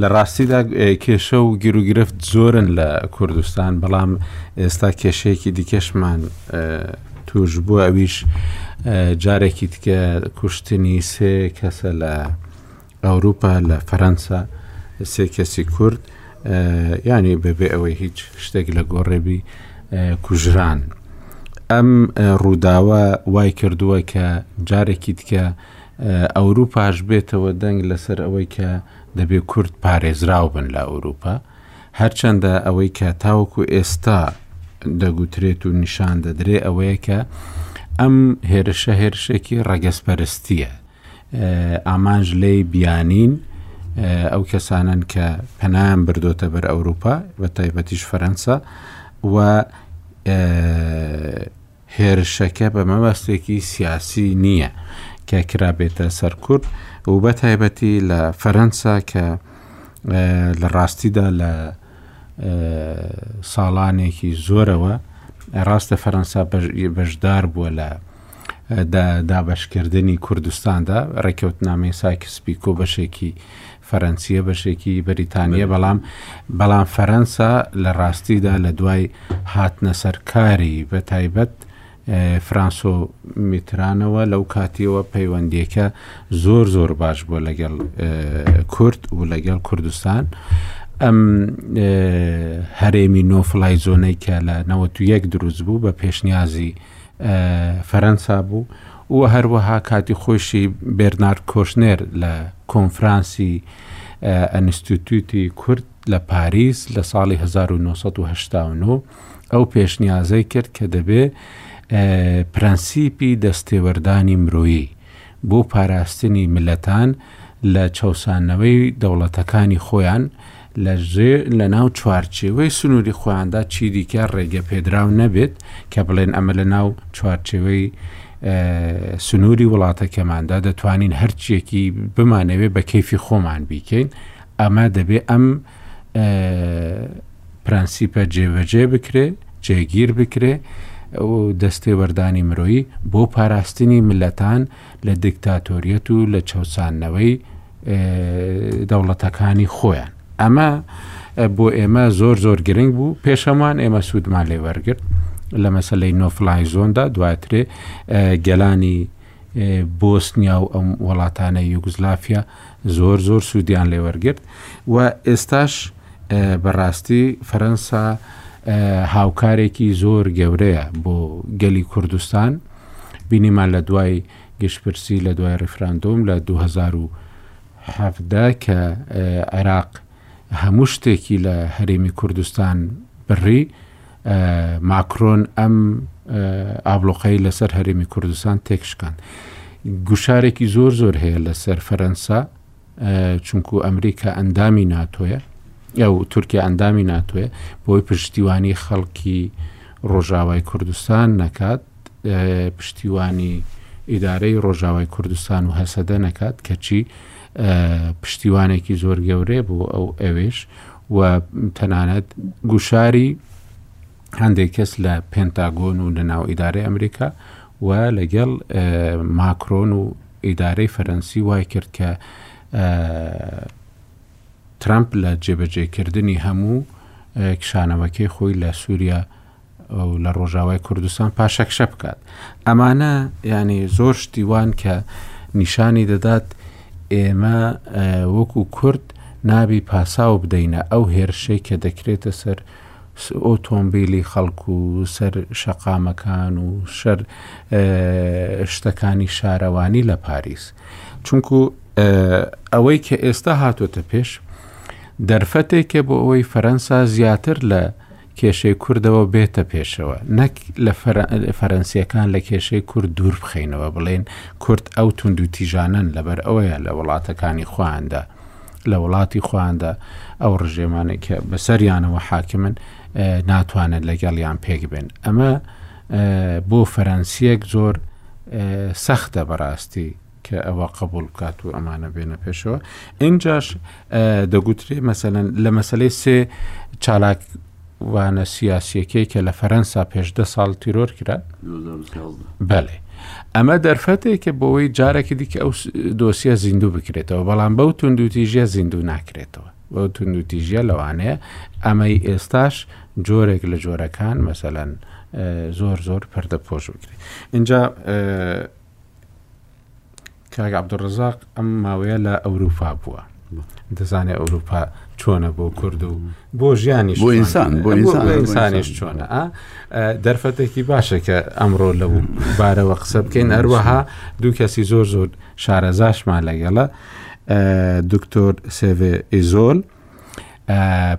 لە ڕاستیدا کێشە و گیروگرفت زۆرن لە کوردستان بەڵام ئێستا کێشەیەکی دیکەشمان توش بوو ئەویش جارێکی تکە کوشتنی سێ کەسە لە ئەوروپا لە فەرەنسا سێ کەسی کورد ینی بەبێ ئەوەی هیچ شتێک لە گۆڕێبی کوژران. ئەم ڕووداوە وای کردووە کە جارێکی تکە ئەوروپاش بێتەوە دەنگ لەسەر ئەوەی کە دەبێ کورد پارێزراو بن لە ئەوروپا، هەرچەندە ئەوەی کە تاوەکو ئێستا دەگوترێت و نیشان دەدرێ ئەوەیە کە ئەم هێرشە هێرشێکی ڕەگەزپەرستیە ئامانج لێ بیانین ئەو کەسانن کە پەنایان بردۆتە بەر ئەوروپا بە تایبەتیش فەرەنسا و هێرشەکە بە مەبەستێکی سیاسی نییە کە کرابێتە سەر کورد و بە تایبەتی لە فەرەنسا کە لە ڕاستیدا لە ساڵانێکی زۆرەوە ڕاستە فەرەنسا بەشدار بووە لە دابشکردنی کوردستاندا ڕێککەوتنامەی سایکسپیکۆ بەشێکی فەرەنسیە بەشێکی بەریتانیە بەڵام بەڵام فەرەنسا لە ڕاستیدا لە دوای هاتنە سەرکاری بە تایبەت فرانسۆ میترانەوە لەو کاتیەوە پەیوەندیەکە زۆر زۆر باش بووە لەگەڵ کورد و لەگەڵ کوردستان ئەم هەرێمی نۆفلای زۆنەی کە لە نەوە یەک دروست بوو بە پێشنیازی فەرەنسا بوو و هەروەها کاتی خۆشی بێرنارد کۆشنێر لە کۆنفرانسی ئەنستیتوتی کورد لە پاریس لە ساڵی 1970 ئەو پێشنیازەی کرد کە دەبێ پرەنسیپی دەستێوەردانی مرۆیی بۆ پاراستنی مللەتان لە چەوساندنەوەی دەوڵەتەکانی خۆیان لە ژێر لە ناو چوارچێوەی سنووری خۆیاندا چیدیکە ڕێگەپێدراو نەبێت کە بڵێن ئەمە لە ناو چوارچێوەی سنووری وڵاتەکەماندا دەتوانین هەرچیەکی بمانەوێت بە کەیفی خۆمان بیکەین ئەمە دەبێت ئەم پرەنسیپە جێبەجێ بکرێ جێگیر بکرێ و دەستێ وەردانی مرۆیی بۆ پاراستنی ملەتان لە دیکتاتۆریەت و لە چەسانەوەی دەوڵەتەکانی خۆیان ئەمە بۆ ئێمە زۆر زۆر گرنگ بوو پێشەمان ئێمە سوودمان لێ وەرگرت لە مەسلەی نۆفلای زۆندا دواترێ گەلانی بۆسنیا و ئەم وەڵاتانەی یوگزلافیا زۆر زۆر سوودیان لێ وەرگرت و ئێستاش بەڕاستی فەرەنسا هاوکارێکی زۆر گەورەیە بۆ گەلی کوردستان بینیمان لە دوای گشتپرسی لە دوای ڕیفراندۆم لە 2017 کە عێراق هەموو شتێکی لە هەرێمی کوردستان بڕی ماکرۆن ئەم ئابڵۆقەی لەسەر هەرێمی کوردستان تێکشکاند گوشارێکی زۆر زۆر هەیە لەسەر فەرەنسا چونکو ئەمریکا ئەندامی ناتۆیە ئەو تورکیا ئەندامی ناتوێ بۆی پشتیوانی خەڵکی ڕۆژاوای کوردستان نەکات پشتیوانی ئیدارەی ڕۆژاوای کوردستان و هەسەدە نەکات کەچی پشتیوانێکی زۆر گەورەیە بۆ ئەو ئەوێش و تەنانەت گوشاری هەندێک کەس لە پنتاگۆن و لە ناو ئیدارەی ئەمریکا و لەگەڵ ماکرۆن و ئیدارەی فەرەنسی وای کرد کە ترامپ لە جێبەجێکردنی هەموو کشانەوەکەی خۆی لە سووریا و لە ڕۆژاوای کوردستان پاشەکشە بکات ئەمانە یعنی زۆر شتیوان کە نیشانی دەدات ئێمە وەکو کورد نابی پاساو بدەینە ئەو هێرشەی کە دەکرێتە سەر ئۆتۆمبیلی خەڵک و سەر شەقامەکان و شەر شتەکانی شارەوانی لە پاریس چونکو ئەوەی کە ئێستا هاتۆتە پێش دەرفەتێکە بۆ ئەوەی فەرەنسا زیاتر لە کێشەی کوردەوە بێتە پێشەوە نەک لە فەرەنسییەکان لە کێشەی کورد دوور بخەینەوە بڵێین کورد ئەو توندوتیژانەن لەبەر ئەوەیە لە وڵاتەکانی خۆیاندا لە وڵاتی خۆیاندا ئەو ڕژێمانە کە بەسەریانەوە حاکمن ناتوانن لەگەڵیان پێک بێن ئەمە بۆ فەرەنسیەک زۆر سەختە بەڕاستی کە ئەوە قەبووڵ بکات و ئەمانە بێنە پێشەوە ئینجاش دەگوترێ مەسەن لە مەسلەی سێ چالاک وانە سیاسیەکەی کە لە فەرەنسا پێشدە ساڵ تیرۆر کرا بەێ ئەمە دەرفەتێکە بۆەوەی جارێکی دیکە ئەو دۆسیە زیندوو بکرێتەوە بەڵام بەو توندوتیژە زیندوو ناکرێتەوە بە توندوتیژە لەوانەیە ئەمەی ئێستاش جۆرێک لە جۆرەکان مەسەەن زۆر زۆر پەردە پۆش بکرێت اینجا کاک عبدالرزاق ئەم ماوەیە لە ئەوروپا بووە دەزانێت ئەوروپا چۆنە بۆ کرد و بۆ ژیانی بۆ ئینسان بۆ ئینسانیش چۆنە دەرفەتێکی باشە کە ئەمڕۆ لە بارەوە قسە بکەین هەروەها دوو کەسی زۆر زۆر شارەزاشمان لەگەڵە دکتۆر سێڤێ ئیزۆل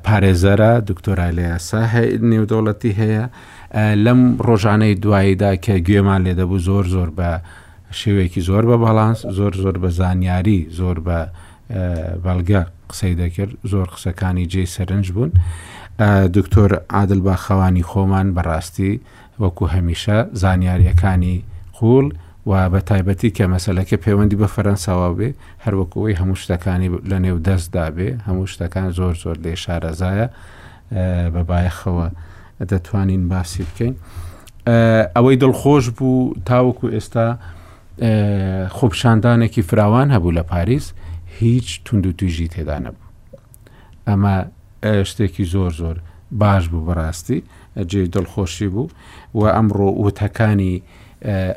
پارێزەرە دکتۆرای لە یاسا نێودەوڵەتی هەیە لەم ڕۆژانەی دواییدا کە گوێمان لێ دەبوو زۆر زۆر بە شێوەیەکی زۆر بە باڵانس زۆر زۆر بە زانیاری زۆر بە بەڵگە قسەی دەکرد زۆر قسەکانی جێ سەرنج بوون دکتۆر عادل باخەوانی خۆمان بەڕاستی وەکو هەمیشە زانیارییەکانی قووڵ و بە تایبەتی کە مەسەلەکە پێوەندی بە فەرەنساوە بێ، هەر وەکو ئەوەی هەموو شتەکانی لە نێو دەست دا بێ، هەموو شتەکان زۆر زۆر لێ شارەزایە بە بایەخەوە دەتوانین باسی بکەین. ئەوەی دڵخۆش بوو تاوەکو ئێستا خۆپشاندانێکی فراوان هەبوو لە پاریس هیچ تونند و تویژی تێدا نەبوو. ئەمە شتێکی زۆر زۆر باش بوو بەڕاستی جێی دڵخۆشی بوو و ئەمڕۆ وتەکانی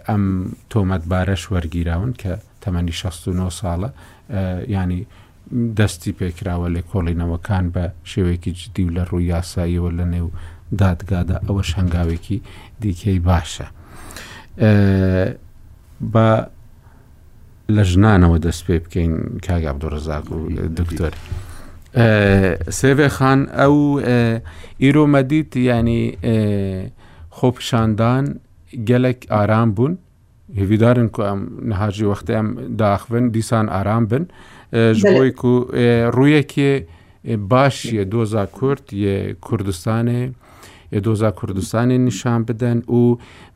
ئەم تۆمەتبارەش وەرگیراون کە تەمەنی 69 ساڵە ینی دەستی پێکراوە لە کۆڵینەوەکان بە شێوەیەکی جدی و لە ڕووی یاساییەوە لە نێو دادگادا ئەوە شنگاوێکی دیکەی باشە بە لە ژنانەوە دەست پێ بکەین کاگا عبدالرزاق و دکتۆر سێڤێ خان ئەو ئیرۆمەدیت ینی خۆپیشاندان گەلێک ئارام بوون هێویدارن کو ئەم نەهاژی وەختە ئەم داخبن دیسان ئارام بن ji بۆی ku ڕوویەکێ باشیە دۆزا کورد یە کوردستانێ ئێ دۆزا کوردستانی نیشان بدەن و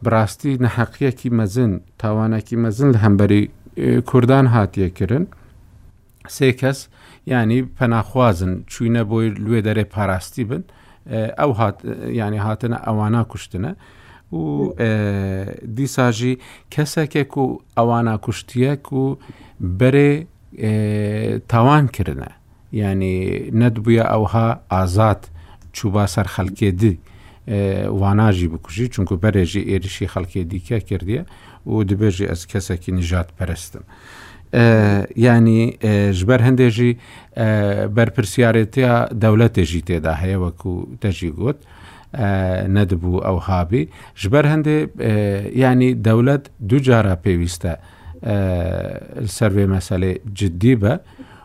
بڕاستی نەحەقیەکی مەزن تاوانەکی مەزن لە هەمبەری کوردان هاتیەکردن سێ کەس ینی پەناخوازن چوینە بۆی لێ دەرێ پاراستی بن ئەو هات ینی هاتنە ئەوانە کوشتنە و دیساژی کەسێکێک و ئەوانە کوشتیەک و بەرێ تاوان کردە یانی نەت بویە ئەوها ئازاد چوبا سەر خەلکێ دی واناژی بکوژی چونکو بەرێژی ئێریشی خەلکێ دیکە کردیە و دبێژی ئەس کەسێکی نژات پەرستم. ینی ژبەر هەندێژی بەرپرسیارێتە دەولەتێژی تێدا هەیە وەکو دەژی گوت نەدبوو ئەو هابی ژبەر هەندێ ینی دەولەت دوجارە پێویستە سەروێ مەسلێ جددی بە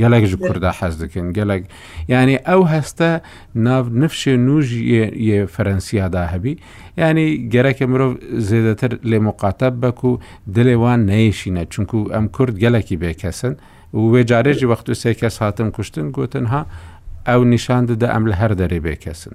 گەلێک ژ کووردا حەز دەکەن گەلێک یعنی ئەو هەستە ناو نفشێ نوژ فەرەنسیادا هەبی ینی گەرەکە مرۆڤ زێدەتر لێ مقاتە بەک و دلێوان نەیشینە چونکو ئەم کورد گەلێکی بێکەسن وێ جارێژی وەخت و سێ کەس هاتن کوشتن گوتن ها ئەو نیشان دەدا ئەم لە هەر دەرێ بێکەسن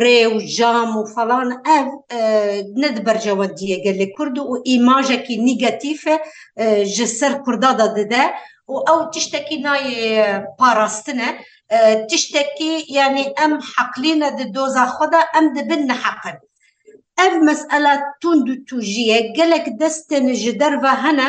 ڕێ و ژام و فەڵان ئەڤ نەد بەرژەوەندیە گەلێ کورد و ئیماژەکی نیگەتیف ji سەر کوردا دا ددە و ئەو تشتەکی نایێ پاراستنە تشتەکی یعنی ئەم حەقلینە د دۆزا خۆدا ئەم دبن نەحەقن ئەڤ مەسئەلە توند و توژیە گەلێک دەستێن ji دەرڤە هەنە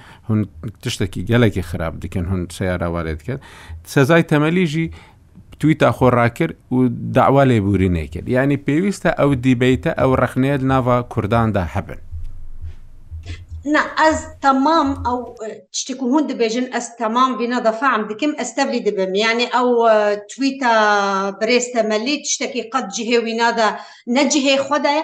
هون تشتکی گەلێکی خراپ دکن هون سیاراوارێت کرد سزای تەمەلیژی توی تا خۆ ڕاکرد و داوا لێ بوری نەکرد یعنی پێویستە ئەو دیبیتە ئەو ڕخنێت ناوا کورداندا هەبن نا ئەز تەمام ئەو شتێک و هون دەبێژن ئەس تەمام بینە دەفاعم دکم ئەستەبلی دەبم یعنی ئەو تویتە برێستە مەلی شتێکی قەت جهێ وینادا نەجهێ خۆدایە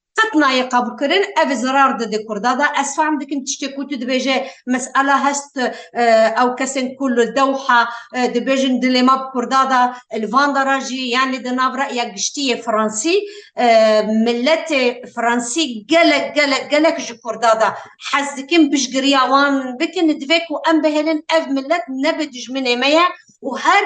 قەت نایە قەبوڵ کردن ئەڤ زەرار دەدە کوردا دا ئەز فام دکم تشتێ کوتو دبێژێ مەسئەلە هەست ئەو کەسێن کو لە دەوحا دبێژن دلێ ما کوردا دا لڤان دا راژیە یان لێ دە ناڤ رەئیا گشتیێ فرەنسی ملەتێ فرەنسی گەلەک گەلەک گەلەک ژ کوردا دا حەز دکم پشگریا وان بکن دڤێ کو ئەم بهێلن ئەڤ ملەت نەبێ دژمنێ مەیە و هەر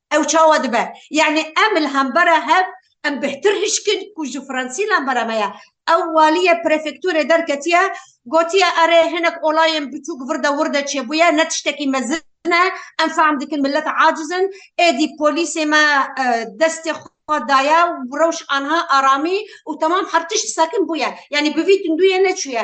ئەو چاوە دبە یعنی ئەمل هەمبەرە هەب ئەم بهتر هشکن کوژ و فرەنسی لام بەرەمەیە ئەو والیە پرفکتورێ دەرکەتیە گۆتیە ئەرێ هەنک ئۆڵایم بچووک وردە وردە چێ بووە نە تشتێکی مەزن نه ئەم فام دکن ملت عاجزن ئێدی پۆلیسێ ما دەستێ خۆ دایە و ڕەوش ئانها ئارامی و تەمام هەرتشت ساکن بووە یعنی بڤیتن دوێ نەچووە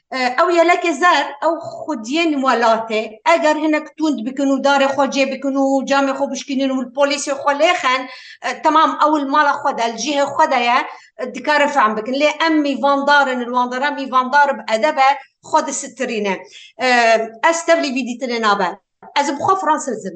ئەو یەلەکێ زەر ئەو خودیە نموالاتێ ئەگەر هەنەک توند بکن و دارێ خۆ جێ بکن و جامێ خۆ بشکنن و پۆلیسی خۆ لێخەن تەمام ئەول ماڵە خۆدا جیه خۆدایە دکارە فام بکن لێ ئەم میواندارن الواندارە میواندار ئەدەبە خۆ دەسترینە ئەس تەبلی بیدیتنە نابە ئەز بخۆ فرانسزم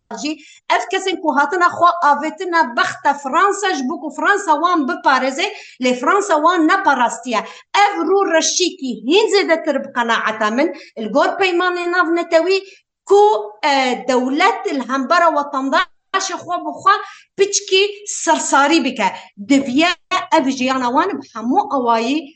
جی ئەڤ کەسێن کو هاتنە خوە ئاڤتنە بەختە فرانسەش بوو کو فرانسە وان بپارێزێ لەی فرانسە وان نەپاراستیە ئەڤ روو رەشی کی هین زێدە تر ب قەناعەتە من ال گۆر پەیمانێ ناڤ نەتەوی کو دەولەت ال هەمبەرە وەتەنداش خوە ب خوە پچکی سەرساری بکە دڤیە ئەڤ ژیانە وان ب هەموو ئەوایی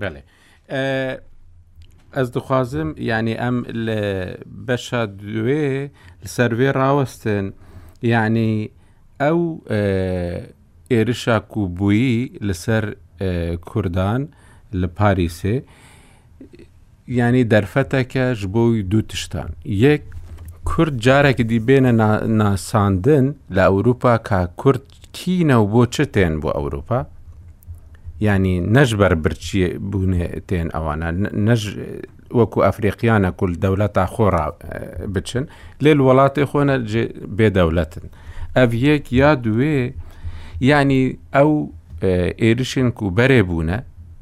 بەێ ئەس دخوازم یعنی ئەم لە بەشە دوێ سەروێ ڕاوەستن یعنی ئەو ئێرشا و بووی لەسەر کوردان لە پاریسێ یانی دەرفەتە کە ژ بۆی دوو تشتان یەک کورد جارێکی دی بێنە ناساندن لە ئەوروپا کا کورد کینە و بۆ چتێن بۆ ئەوروپا ینی نەژ بەر برچی بوونێ تێن ئەوانە نەژ وەکو ئەفریقیانە کول دەولەت تا خۆڕا بچن لێل وڵاتی خۆنە بێ دەولەتن ئەڤ یەک یا دوێ ینی ئەو ئێریشن و بەرێ بوونە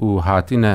و هاتینە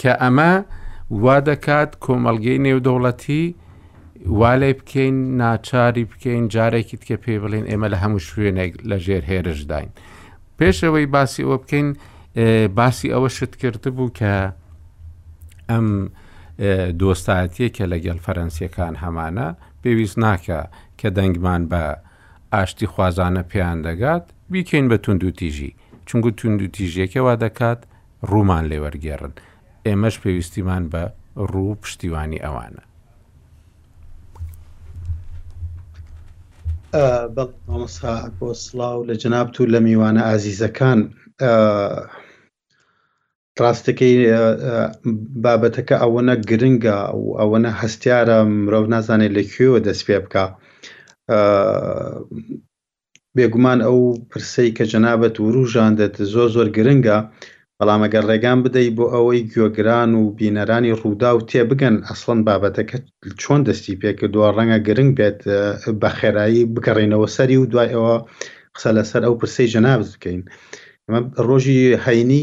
کە ئەمە وا دەکات کۆمەڵگەی نێودەوڵەتی وا لێ بکەین ناچاری بکەین جارێکی تکە پێی بڵێن ئێمە لە هەموو شوێنێک لە ژێر هێرشداین پێشەوەی باسی ئەوە بکەین باسی ئەوە شت کرد بوو کە ئەم دۆستایەتیە کە لەگەڵ فەرەنسیەکان هەمانە پێویست ناکە کە دەنگمان بە ئاشتی خوازانە پێیان دەگات بیکەین بە تونند و تیژی چونگو تونند و تیژیەکەوا دەکات ڕوومان لێ وەرگێڕن ئێمەش پێویستیمان بە ڕوو و پشتیوانی ئەوانە. بەڵێ مامۆستا ئاکۆ سڵاو لە جەنابت و لە میوانە ئازیزەکان. ڕاستەکەی بابەتەکە ئەوەنە گرنگە و ئەوەنە هەستیارە مرۆڤ نازانێت لە کوێوە دەست پێ بکا بێگومان ئەو پرسەی کە جەنابت ورووژاندت زۆر زۆر گرنگە، بەڵام ئەگەر ڕێگام بدەی بۆ ئەوەی گوێگران و بینەرانی ڕووداو تێبگەن ئەسڵەن بابەتەکە چۆن دەستی پێکردووە ڕەنگە گرنگ بێت بە خێرایی بگەڕێینەوە سەری و دوای ئەوە قسە لەسەر ئەو پرسەی جەنابت بکەین. ئێمە ڕۆژی هەینی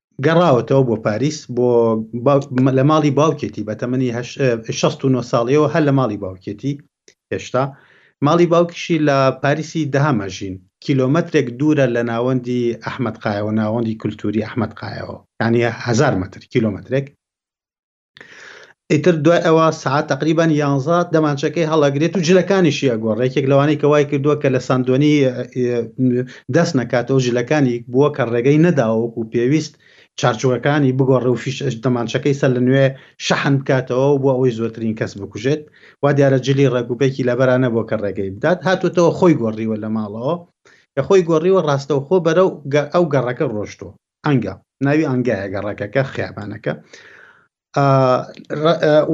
گەڕاوەتەوە بۆ پاریس بۆ لە ماڵی باوکێتی بە تەمەنی 16 ساڵیەوە هەر لە ماڵی باوکێتی هێشتا ماڵی باوکیشی لە پاریسی دامەژین کیلۆمەترێک دوورە لە ناوەندی ئەحمد قایەوە ناوەندی کولتوری ئەحمد قایەوە ینی هزار متر کیلۆمەترێک ئیتر دوای ئەوە سعات تقریبان یانزە دەمانچەکەی هەڵەگرێت و جلەکانیشی ئەگۆڕ ڕێکێک لەوانەی کەوای کردووە کە لە سندۆنی دەست نکاتەوە جلەکانی بووە کە ڕێگەی نەداوەک و پێویست چارچوەکانی بگۆڕە و فیش دەمانچەکەی سەر لە نوێ شەحن بکاتەوە و بۆ ئەوەی زۆرترین کەس بکوژێت وا دیارە جلی ڕێکوپێکی لەبەرانە بۆ کە ڕێگەی بدات هاتوتەوە خۆی گۆڕیوە لە ماڵەوە کە خۆی گۆڕیوە ڕاستەوخۆ بەرەو ئەو گەڕەکە ڕۆشتووە ئەنگا ناوی ئەنگایە گەڕەکەکە خیابانەکە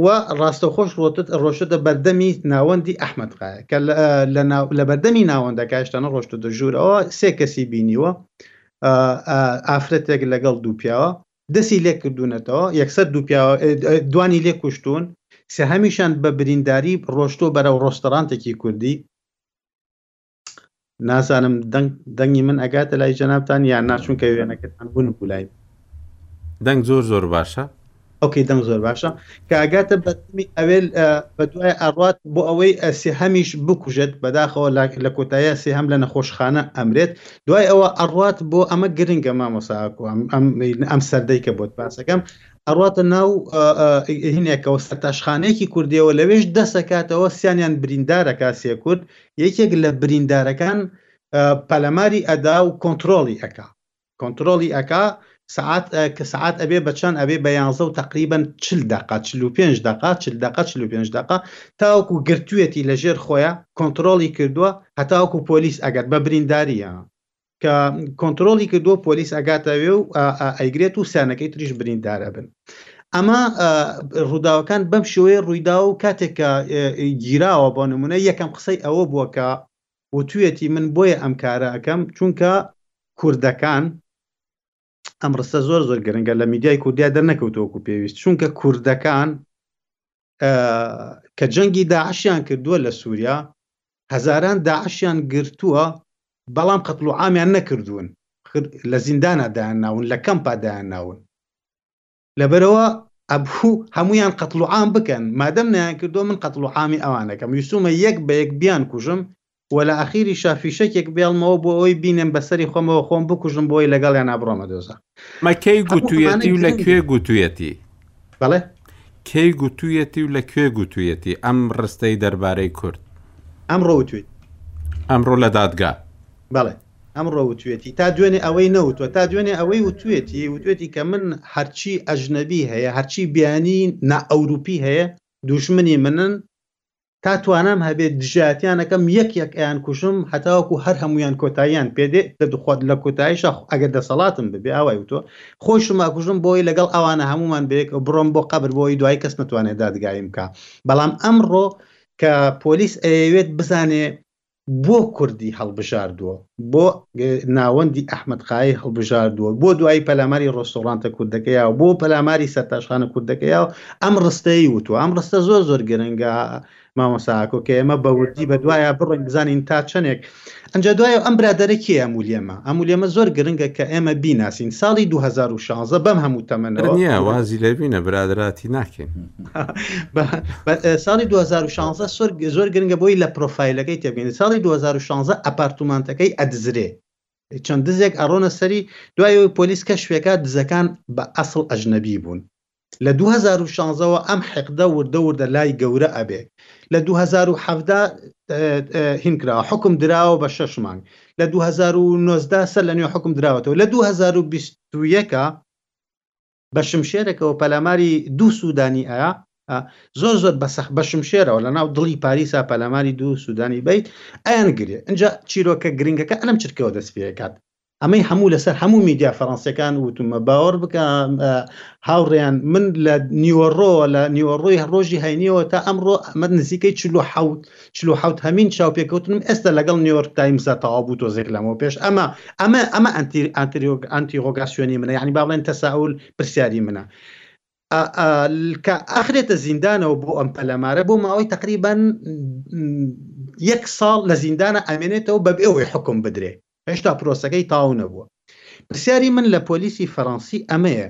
و ڕاستەخۆش ڕۆتت ڕۆشتە بەردەمی ناوەندی ئەحمد قایە کە لە بەردەمی ناوەندە کاشتانە ڕۆشتە دەژورەوە سێ کەسی بینیوە ئافرەتێک لەگەڵ دوو پیاوە دەسی لێک کردوونەتەوە یەکسەر دوو پیاوە دوانی لێ کوشتون سێ هەمیشان بە برینداری ڕۆشتۆ بەرەو ڕۆستەرانتێکی کوردی نازانم دەنگ دەنگی من ئەگاتە لای جەنابتان یان نا چونکە وێنەکەتان ون بوو لای دەنگ زۆر زۆر باشە ئۆکەی دەنگ زۆر باشە کە ئەگاتە بەمی ئەوێل بە دوای ئاڕات بۆ ئەوەی ئەسێ هەمیش بکوژێت بەداخەوە لە کۆتایە سێ هەم لە نەخۆشخانە ئەمرێت دوای ئەوە ئەڕات بۆ ئەمە گرنگە مامۆساکو ئەم ئەم ئەم سەردەی کە بۆت باسەکەم ئەڕاتە ناو هینێکەوە سەرتاشخانەیەکی کوردیەوە لەوێش دەسەکاتەوە سیانیان بریندارەکە سێ کورد یەکێک لە بریندارەکان پەلەماری ئەدا و کۆنترۆڵی ئەکا کۆنترۆڵی ئەکا سعات کە سعات ئەبێ بە چەند ئەبێ بە یانزە و تقریبن چل دقا چل و پێنج دقا چل دقا چل و پێنج دقا تاوەکو گرتوێتی لە ژێر خۆیان کۆنتترۆڵی کردووە هەتاوەکو پۆلیس ئەگەر بە برینداریە کە کۆنتترۆلی کردو پۆلیس ئەگاتەوێ و ئەیگرێت و سیانەکەی تریش بریندارە بن ئەمە ڕووداوەکان بەم شێوەیە ڕوویدا و کاتێک کە گیراوە بۆ نمونە یەکەم قسەی ئەوە بووە کە وتوێتی من بۆیە ئەم کارە ئەەکەم چونکە کوردەکان ئەم ڕستە زۆر زۆر گرنگە لە میدیای کوردیا دەرنەکەوتۆکو پێویست چونکە کوردەکان کە جەنگی داعشیان کردووە لە سووریا هەزاران داعشیان گرتووە بەڵام قەتل و عامیان نەکردوون لە زیندانە دایان ناون لە کەم پادایان ناون لەبەرئەوە ئەبوو هەموویان قەتڵوعام بکەن، مادەم نەیانکردووە من قەتڵوعامی ئەوان ئەکەم، ویستوومە یەک بە یەک بیانکوژم و لە ئاخیریشا فیشەکێک بێڵمەوە بۆ ئەوەی بینێم بە سەری خۆمەوە خۆم بکوژم بۆ ئەوەی لەگەڵیانا بڕۆمە دۆزەخ. ئەمە کەی هەموو ئەمانە گوتوویەتی و لە گرنگن. کوێ گوتوویەتی؟ بەڵێ. کەی گوتوویەتی و لە کوێ گوتوویەتی ئەم ڕستەی دەربارەی کورد؟ ئەمڕۆ وتوویەتی. ئەمڕۆ لە دادگا؟ بەڵێ. ئەمڕۆ وتوێتی تا دوێنێ ئەوەی نەوتوە تا دوێنێ ئەوەی وتوێتی وتوێتی کە من هەرچی ئەژنەبی هەیە هەرچی بیانی نا ئەوروپی هەیە دوژمنی منن تا توانام هەبێت دژایەتیان ئەکەم یەک یەک ئەیان کوژم هەتاوەکو هەر هەمویان کۆتاییان پێدێ دەدخوات لە کۆتاییش ئەگەر دەسەڵاتم ببێ ئاوای وتوە خۆشم ئەکوژم بۆی لەگەڵ ئەوانە هەمومان بەیەک بڕۆم بۆ قەبر بۆی دوای کەس نتوانێت دادگایم کا بەڵام ئەمڕۆ کە پۆلیس ئەیەوێت بزانێ بۆ کوردی هەڵبژاردووە، بۆ ناوەندی ئەحمەدقایەی هەڵبژاردووە، بۆ دوایی پەلاماری ڕێستۆرانتە کوردەکە یا و بۆ پەلاماری سەرتاشخانە کوردەکە یا و ئەم ڕستەی وتووە، ئەم ڕستە زۆر زۆر گرنگە مامۆستا ئاکۆ کە ئێمە بە وردی بە دوایا بڕۆین بزانین تا چەنێک ئەنجا دوایە ئەم برادەرە کێ ئەم ولیەمە ئەم ولیەمە زۆر گرنگە کە ئێمە بیناسین ساڵی دوو هەزار و شازدە بەم هەموو تەمەنەوە. دڵنیایە وازی لێ بینە برادەراتی ناکەین. ساڵی 2016 سۆر زۆر گرنگە بۆی لە پرۆفایلەکەی تێبین ساڵی 2016 ئەپارتومانتەکەی ئەدزرێ چەند دزێک ئەڕۆنە سەری دوایەوەی پۆلیس کە شوێکە دزەکان بە ئەسڵ ئەژنەبی بوون لە 2016ەوە ئەم حقدە وردە وردە لای گەورە ئەبێ لە 2017 هینکرا حکم دراوە بە شەش مانگ لە 2019 سەر لە نوێ حکم دراوەتەوە لە 2021 بە شمشێرەکەوە پەلاماری دوو سوودانی ئەیا زۆر زۆر بەسەخ بە شمشێرەوە لە ناو دڵی پاریسا پەلاماری دوو سوودانی بیت ئەیان گرێ ئەجا چیرۆکە گرنگەکە ئەلم چرکەوە دەست پێکات ئەمەی هەموو لەسەر هەموو میدیا فەڕەنسیەکان وتومە باوەڕ بکە هاوڕێیان من لە نیوەڕۆ لە نیوەڕۆی ڕۆژی هەینیەوە تا ئەمڕۆ ئەمە نزیکەی چلو حوت چل و حەوت هەمین چاوپێکەوتنم ئێستا لەگەڵ نیۆرک تایمزا تەوابوو تۆزێک لەمەوە پێش ئەمە ئەمە ئەمە ئەنتیرۆگاسیۆنی منە یعنی باڵێن تەساول پرسیاری منە کە ئەخرێتە زیندانەوە بۆ ئەم پەلەمارە بۆ ماوەی تقریبان یەک ساڵ لە زیندانە ئەمێنێتەوە بە ئەوەی حکم بدرێ هێشتا پرۆسەکەی تاو نەبووە پرسیاری من لە پۆلیسی فەڕەنسی ئەمەیە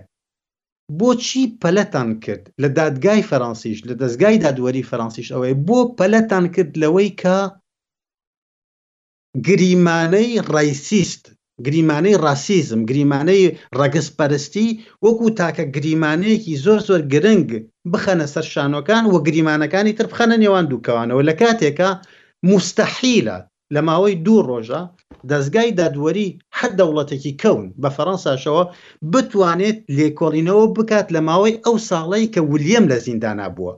بۆچی پەلەتان کرد لە دادگای فەرەنسیش لە دەزگای دادوەری فەرەنسیش ئەوەیە بۆ پەلەتان کرد لەوەی کە گریمانەی ڕیسیست گریمانەی ڕاسیزم گریمانەی ڕەگەز پەرستی وەکو تاکە گریمانەیەکی زۆر زۆر گرنگ بخەنە سەر شانۆکان و گریمانەکانی تر بخەنە نێوان دووکەوانەوە لە کاتێکە مستحیلە لە ماوەی دوو ڕۆژە دەزگای دادوەری هەر دەوڵەتێکی کەون، بە فەرەنساشەوە، بتوانێت لێکۆڵینەوە بکات لە ماوەی ئەو ساڵەی کە ولیەم لە زیندانا بووە.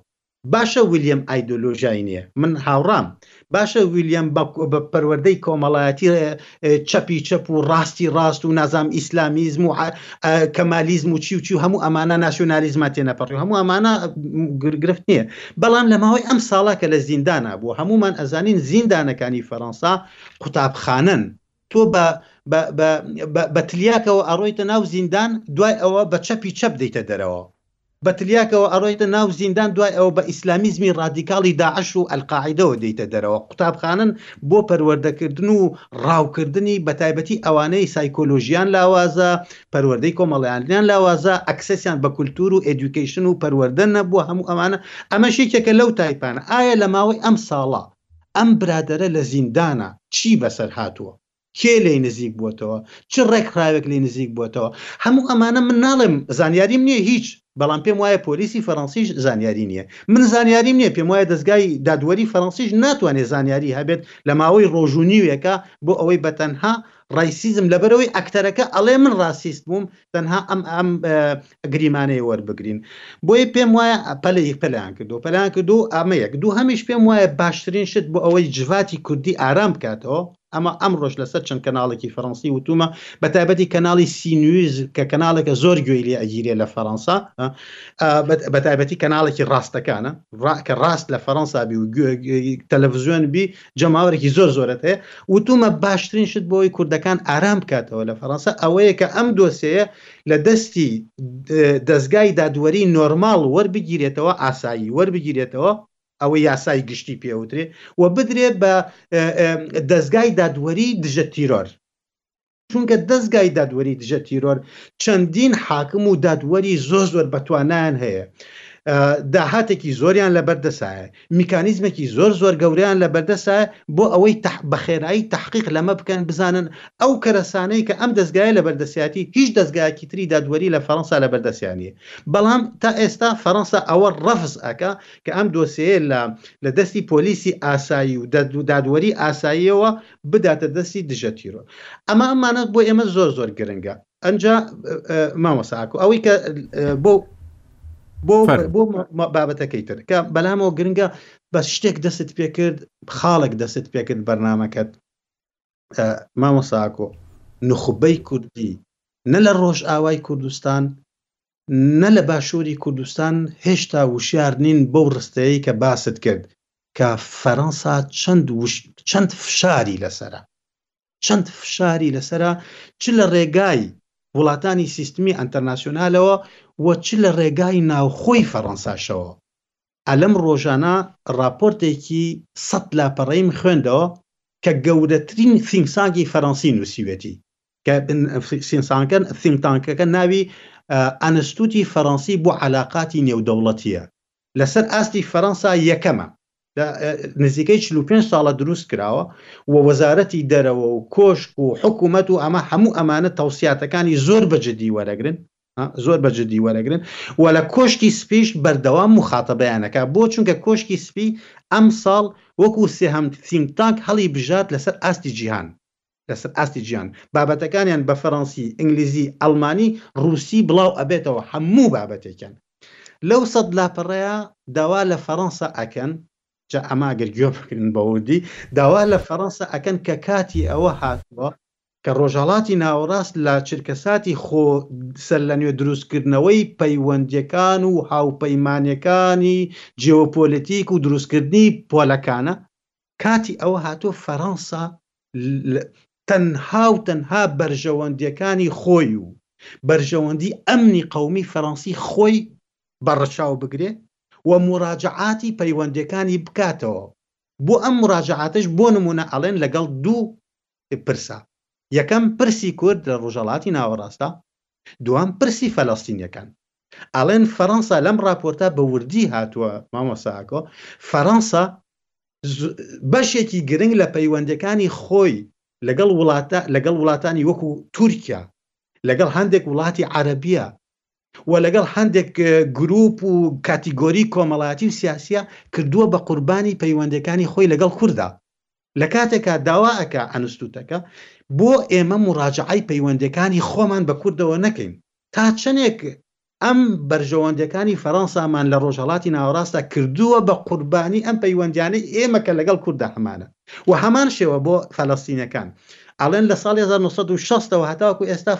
باشە ولیەم ئایدۆلۆژیای نییە، من هاوڕام. باشە ولیەم بە پەروەردەی کۆمەڵایەتی چەپی چەپ و ڕاستی ڕاست و نازام ئیسلامیزم و کەمالیزم و چی و چی و هەموو ئەمانە ناسیۆنالیزمان تێنەپەڕی و هەموو ئەمانە گرفت نییە. بەڵام لە ماوەی ئەم ساڵە کە لە زیندانا بووە هەموومان ئەزانین زیندانەکانی فەرەنسا قوتابخانەن تۆ بە بە بە بە بە تلیاکەوە ئەڕۆیتە ناو زیندان دوای ئەوە بە چەپی چەپ دێیتە دەرەوە بە تلیاکەوە ئەڕۆیتە ناو زیندان دوای ئەوە بە ئیسلامیزمی ڕادیکاڵی داعش و ئەلقاعیدەوە دێیتە دەرەوە قوتابخانەن بۆ پەروەردەکردن و ڕاوکردنی بەتایبەتی ئەوانەی سایکۆلۆژیان لاوازە پەروەردەی کۆمەڵیانیان لاوازە ئەکسسیان بە کولتور و ئێدوکەیشن و پەروەردە نەبووە هەموو ئەمانە ئەمەش یەکێکە لەو تایپانە ئایا لە ماوەی ئەم ساڵە ئەم برادەرە لە زیندانە چی بەسەر هاتووە کێ لێی نزیک بووەتەوە چ ڕێکخراوێک لێی نزیک بووەتەوە هەموو ئەمانە من ناڵێم زانیاریم نییە هیچ بەڵام پێم وایە پۆلیسی فەرەنسیش زانیاری نییە. من زانیاریم نییە، پێم وایە دەزگای دادوەری فەرەنسیش ناتوانێت زانیاری هەبێت لە ماوەی ڕۆژ و نیوێکا بۆ ئەوەی بە تەنها ڕایسیزم لەبەرئەوەی ئەکتەرەکە ئەڵێ من ڕاسیست بووم تەنها ئەم ئەم گریمانەی وەربگرین. بۆیە پێم وایە پەلەی پەلیان کردووە پەلیان کردوو ئەمە یەک دووهەمیش پێم وایە باشترین شت بۆ ئەوەی جڤاتی کوردی ئارام بکاتەوە، ئەمە ئەمڕۆش لەسەر چەند کەناڵێکی فەرەنسی وتوومە، بەتایبەتی کەناڵی سی نیوز کە کەناڵێکە زۆر گوێی لێ ئەگیرێ لە فەرەنسا، بەتایبەتی کەناڵێکی ڕاستەکانە، کە ڕاست لە فەرەنسا بی و تەلەڤزیۆن بی جەماوەرێکی زۆر زۆرت هەیە، وتوومە باشترین شت بۆ ئەوەی کوردەکان ئارام بکاتەوە لە فەرەنسا ئەوەیە کە ئەم دۆسێیە لە دەستی دەزگای دادوەریی نۆرماڵ وەربگیرێتەوە، ئاسایی وەربگیرێتەوە. ئەوە یاسای گشتی پێوترێ و بدرێت بە دەستگای دادوەری دژە تیرۆر چونکە دەستگای دادوەری دژە تیرۆر چەندین حاکم و دادوەری زۆر زۆر بەتوانیان هەیە داهاتێکی زۆریان لە بەردەسایە میکانیزمێکی زۆر زۆر گەوریان لە بەردەسایە بۆ ئەوەی بەخێرایی تحقیق لەمە بکەن بزانن ئەو کەرەسانەی کە ئەم دەستگایە لە بەردەسیاتی هیچ دەستگایەکی تری دادوەری لە فەەنسا لە بەردەسیانی بەڵام تا ئێستا فەەنسا ئەوە ڕەفز ئەکە کە ئەم دۆسێیە لە لە دەستی پۆلیسی ئاسایی و دادوەری ئاساییەوە بداتە دەستی دژە تیرۆر ئەمە ئەمانە بۆ ئێمە زۆر زۆر گرنگە ئەجا مامەساکو ئەوەی کە بۆ بۆ بۆ بابەتەکەی تر کە بەلامەوە گرنگە بە شتێک دەست پێکرد خاڵک دەست پێکرد بەرنمەکەت مامۆستا ئاکۆ نوخبەی کوردی نە لە ڕۆژئاوای کوردستان نە لە باشوری کوردستان هێشتا وشیار نین بەو ڕستەیەی کە باست کرد کە فەرەنسا چەند وش چەند فشاری لەسەرە چەند فشاری لەسەرە چ لە ڕێگای وڵاتانی سیستمی ئەنتەرناسیۆنالەوە و چ لە ڕێگای ناوخۆی فەرەنساشەوە ئەلەم ڕۆژانە ڕاپۆرتێکی سەد لاپەڕەییم خوێندەوە کە گەورەترین ثینک سانکی فەرەنسی نووسیوێتی کە ثینک تانکەکە ناوی ئەنستوتی فەرەنسی بۆ عەلاقاتی نێودەوڵەتیە لەسەر ئاستی فەرەنسا یەکەمە نزیکەی چل و پێنج ساڵە دروست کراوە و وەزارەتی دەرەوە و کۆشک و حکوومەت و ئەمە هەموو ئەمانە تەوسیاتەکانی زۆر بە جدی وەرەگرن زۆر بە جدی وەرەگرن و لە کۆشکی سپیش بەردەوام موخاتەبەیان ئەکا بۆ چونکە کۆشکی سپی ئەمساڵ وەکو سێهەم ثینک تانک هەڵی بژارد لەسەر ئاستی جیهان لەسەر ئاستی جیهان بابەتەکانیان بە فەرەنسی ئینگلیزی ئەڵمانی ڕووسی بڵاو ئەبێتەوە هەموو بابەتێکیان لەو سەد لاپەڕەیە داوا لە فەرەنسا ئەکەن جا ئەمە گەر گوێ بگرن بەوردی داوا لە فەرەنسا ئەکەن کە کاتی ئەوە هاتووە کە ڕۆژهەڵاتی ناوەڕاست لە چرکەساتی خۆ سەرلەنوێ دروستکردنەوەی پەیوەندییەکان و هاوپەیمانییەکانی جیۆپۆلەتیک و دروستکردنی پۆلەکانە، کاتی ئەوە هاتووە فەرەنسا تەنها و تەنها بەرژەوەندییەکانی خۆی و بەرژەوەندی ئەمنی قەومی فەرەنسی خۆی بە ڕەچاو بگرێ و موراجەعاتی پەیوەندییەکانی بکاتەوە، بۆ ئەم موراجەعاتەش بۆ نموونە ئەڵێن لەگەڵ دوو پرسە یەکەم پرسی کورد لە ڕۆژهەڵاتی ناوەڕاستە دوام پرسی فەلەستینیەکان ئەڵێن فەرەنسا لەم ڕاپۆرتە بە وردی هاتووە مامۆستا ئاکۆ فەرەنسا بەشێکی گرنگ لە پەیوەندەکانی خۆی لەگەڵ وڵاتە لەگەڵ وڵاتانی وەکو تورکیا لەگەڵ هەندێک وڵاتی عەربیە و لەگەڵ هەندێک گروپ و کاتیگۆری کۆمەڵاتی و سیاسیە کردووە بە قوربانی پەیوەندەکانی خۆی لەگەڵ کووردا لە کاتێکا داوا ئەکا ئەنستوتەکە بۆ ئێمە موراجەعەی پەیوەندیەکانی خۆمان بە کوردەوە نەکەین تا چەنێک ئەم بەرژەوەندەکانی فەرەنسامان لە ڕۆژهەڵاتی ناوەڕاستە کردووە بە قوربانی ئەم پەیوەندیانەی ئێمە کە لەگەڵ کوردە هەمانە و هەمان شێوە بۆ فەلەستینەکان ئەڵێن لە ساڵی هەزار و نۆ سەد و شەست ەوە هەتاوەکو ئێستا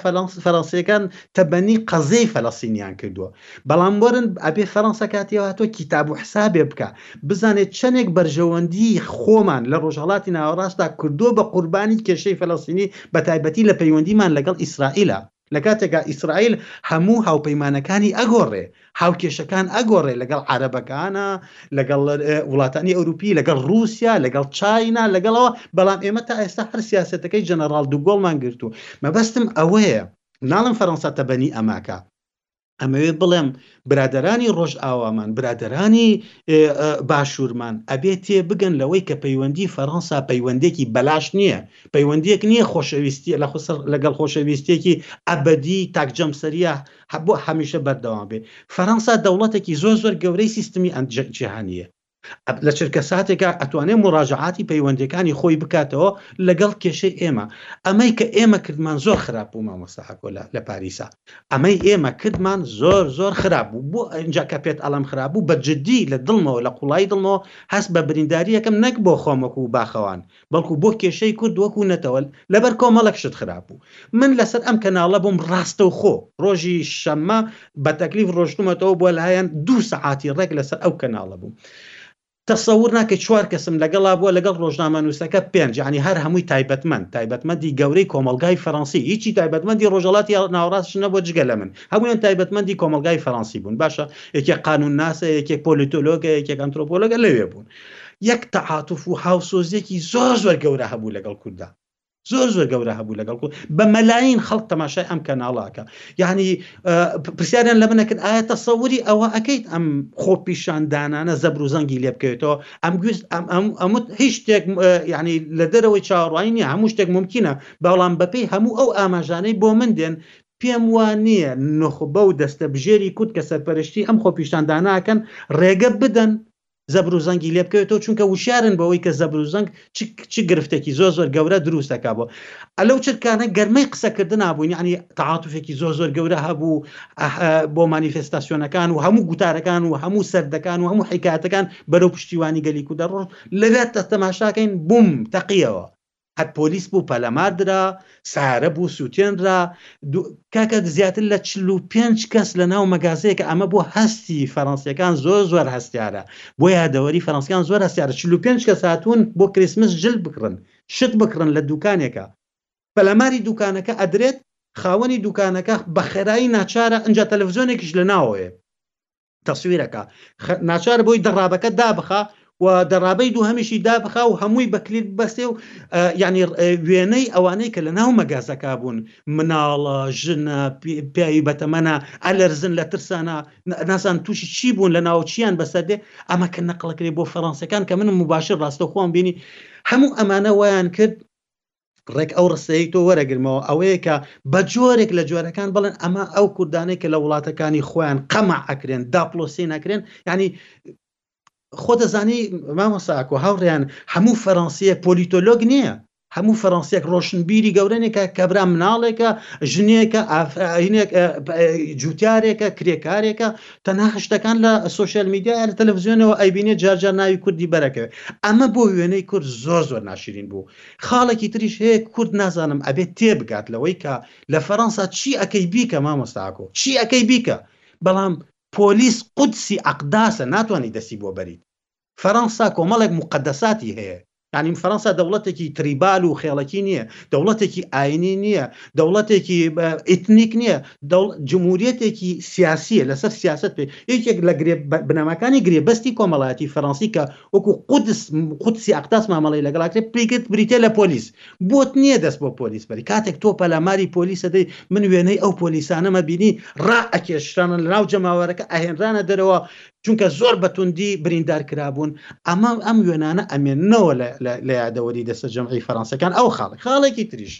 فەرەنسیەکان تەبەنی قەزێی فەلەستینیان کردووە بەڵام وەرن ئەبێ فەرەنسا کاتیەوە هاتووە کیتاب و حسابێ بکا بزانێ چەنێک بەرژەوەندی خۆمان لە ڕۆژهەڵاتی ناوەڕاستدا کردووە بە قوربانی کێشەی فەلەستینی بەتایبەتی لە پەیوەندیمان لەگەڵ ئیسرائیلا. لە کاتێکا ئیسرائیل هەموو هاوپەیمانەکانی ئەگۆڕێ، هاوکێشەکان ئەگۆڕێ لەگەڵ عەرەبەکانا، لەگەڵ وڵاتانی ئەوروپی، لەگەڵ ڕووسیا، لەگەڵ چاینا، لەگەڵ ئەوە، بەڵام ئێمە تا ئێستا هەر سیاسەتەکەی جەنەڕاڵ دوگۆڵمان گرتووە. مەبەستم ئەوەیە، ناڵێم فەرەنسا تەبەنی ئەماکە. ئەمەوێ بڵێم برادەرانی ڕۆژئاوامان برادەرانی باشوورمان ئەبێ تێ بگەن لەوەی کە پەیوەندی فەرەنسا پەیوەندێکی بەلاش نییە پەیوەندێک نییە خۆشەویستی لە خسەر لەگەڵ خۆشەویستێکی ئەبدی تاکجەمسەریە هەبوو هەمیشە بەردەوام بێ فەرەنسا دەوڵەتێکی زۆر زۆر گەورەی سیستمی ئەنجەک جیهانیە لە چرکەساتێکا ئەتوانێ موراجەعاتی پەیوەندیەکانی خۆی بکاتەوە لەگەڵ کێشەی ئێمە ئەمەی کە ئێمە کردمان زۆر خراپ بوو مامۆستا ئاکۆ لە پاریسا ئەمەی ئێمە کردمان زۆر زۆر خراپ بوو بۆ ئەنجا کە پێت ئەڵەم خراپ بوو بە جددی لە دڵمەوە لە قوڵایی دڵمەوە هەست بە برینداریەکەم نەک بۆ خۆمەکو و باخەوان بەڵکو بۆ کێشەی کورد وەکو نەتەوە لەبەر کۆمەڵێک شت خراپ بوو من لەسەر ئەم کەناڵە بووم ڕاستەوخۆ ڕۆژی شەممە بە تەکلیف ڕۆشتومەتەوە بۆ لایەن دوو سەعاتی ڕێک لەسەر ئەو کەناڵە بووم تەسەور ناکەی چوار کەسم لەگەڵا بووە لەگەڵ ڕۆژنامەنووسەکە پێنج یعنی هەر هەمووی تایبەتمەند تایبەتمەندی گەورەی کۆمەڵگای فەرەنسی هیچی تایبەتمەندی ڕۆژەڵاتی ناوەڕاستش نەبووە جگە لە من هەموویان تایبەتمەندی کۆمەڵگای فەرەنسی بوون باشە یەکێک قانونناسە یەکێک پۆلیتۆلۆگە یەکێک ئەنترۆپۆلۆگە لەوێ بوون یەک تەعاتوف و هاوسۆزیەکی زۆر زۆر گەورە هەبوو لەگەڵ کوردا زۆر زۆر گەورە هەبوو لەگەڵ کورد بە مەلایین خەڵک تەماشای ئەم کەناڵە ئەکا یعنی پرسیاریان لە منەکرد ئایا تەسەوری ئەوە ئەەکەیت ئەم خۆپیشاندانانە زەبر و زەنگی لێ بکەوێتەوە ئەم گوێز ئەمت هیچ شتێک یعنی لە دەرەوەی چاوەڕوانی نیە هەموو شتێک ممکنە بەڵام بەپێی هەموو ئەو ئاماژانەی بۆ من دێن پێم وا نییە نخبە و دەستە بژێری کورد کە سەرپەرشتی ئەم خۆپیشانداناکەن ڕێگە بدەن زەبر و زەنگی لێ بکەوێتەوە چونکە وشارن بەوەی کە زەبر و زەنگ چ گرفتێکی زۆر زۆر گەورە دروستەکە بۆ ئەلەو چرکانە گەرمەی قسەکردن هابوون یعنی تعاتفێکی زۆر زۆر گەورە هەبوو بۆ مانیفستاسیۆنەکان و هەموو گوتارەکان و هەموو سەردەکان و هەموو حیکاتەکان بەرەو پشتیوانی گەلی کودەڕۆژ لەوێت تەماشاکەین بووم تەقیەوە قەت پۆلیس بوو پەلەمار درا سارە بوو سوتێنرا دوو کاکە زیاتر لە چل و پێنج کەس لە ناو مەگازەیەکە ئەمە بۆ هەستی فەرەنسیەکان زۆر زۆر هەستیارە بۆ یادەوەری فەرەنسیان زۆر هەستیارە چل و پێنج کەس هاتوون بۆ کریسمس جل بکڕن شت بکڕن لە دوکانێکە پەلەماری دوکانەکە ئەدرێت خاوەنی دوکانەکە بە خێرایی ناچارە ئەنجا تەلەڤزیۆنێکیش لە ناوەیە تەسویرەکە ناچار بۆی دەڕابەکە دابخە و دەڕابەی دوو هەمیشی دابخا و هەمووی بەکلیل بەسێ و یعنی وێنەی ئەوانەی کە لە ناو مەگازەکە بوون مناڵە ژنە پیاوی بەتەمەە ئەلەرزن لە ترسانە ناسان تووشی چی بوون لە ناوچیان بەسەر دێ ئەمە کە نەقلەکرێ بۆ فەرەنسەکان کە منم مباشر ڕاستەخۆم بینی هەموو ئەمانە وایان کرد ڕێک ئەو ڕستەیەی تۆ وەرەگرمەوە ئەوەیە کە بە جۆرێک لە جۆرەکان بڵێن ئەمە ئەو کوردانەی کە لە وڵاتەکانی خۆیان قەمە ئەکرێن داپلۆسی نەکرێن ینی خۆ دەزانی مامەساکۆ هاوڕیان هەموو فەرەنسیە پۆلیتۆلۆگ نییە هەموو فەرەنسیەک ڕۆشنبیری گەورەێکە کەبرا مناڵێکە ژنێکە ئافرینێک جوتارێکە کرێکارێکە تەنها هشتەکان لە سوۆشل میدیا لە تەلەڤزیۆنەوە ئەیبینێ جارجار ناوی کوردی بەرەکەوێت ئەمە بۆ وێنەی کورد زۆر زۆر ناشرین بوو خاڵێکی تریش هەیە کورد نازانم ئەبێت تێبگات لەوەی کە لە فەرەنسا چی ئەکەی بیکە مامۆستا ئاکۆ چی ئەکەی بیکە بەڵام پۆلیس قودسی ئەقداسە ناتوانی دەستی بۆ بەریت فەرەنسا کۆمەڵێک موقەدەساتی هەیە یانی فەرەنسا دەوڵەتێکی تریبال و خێڵەکی نییە دەوڵەتێکی ئاینی نییە دەوڵەتێکی ئیتنیک نییە دەوڵ جمهوریەتێکی سیاسیە لەسەر سیاست پێ یەکێک لە گرێ بنەماکانی گرێبەستی کۆمەڵایەتی فەرەنسی کە وەکو قودس قودسی ئەقداس مامەڵەی لەگەڵ ئەکرێت پێیکرد بریتیە لە پۆلیس بۆت نییە دەست بۆ پۆلیس بەری کاتێک تۆ پەلاماری پۆلیسە دەی من وێنەی ئەو پۆلیسانەمە بینی ڕائەکێشرانە لە ناو جەماوەرەکە ئەهێنرانە دەرەوە چونکە زۆر بە توندی بریندار کرابوون ئەمە ئەم وێنانە ئەمێننەوە لە یادەوەری دەستە جەمعی فەرەنسەکان ئەو خاڵێک خاڵێکی تریش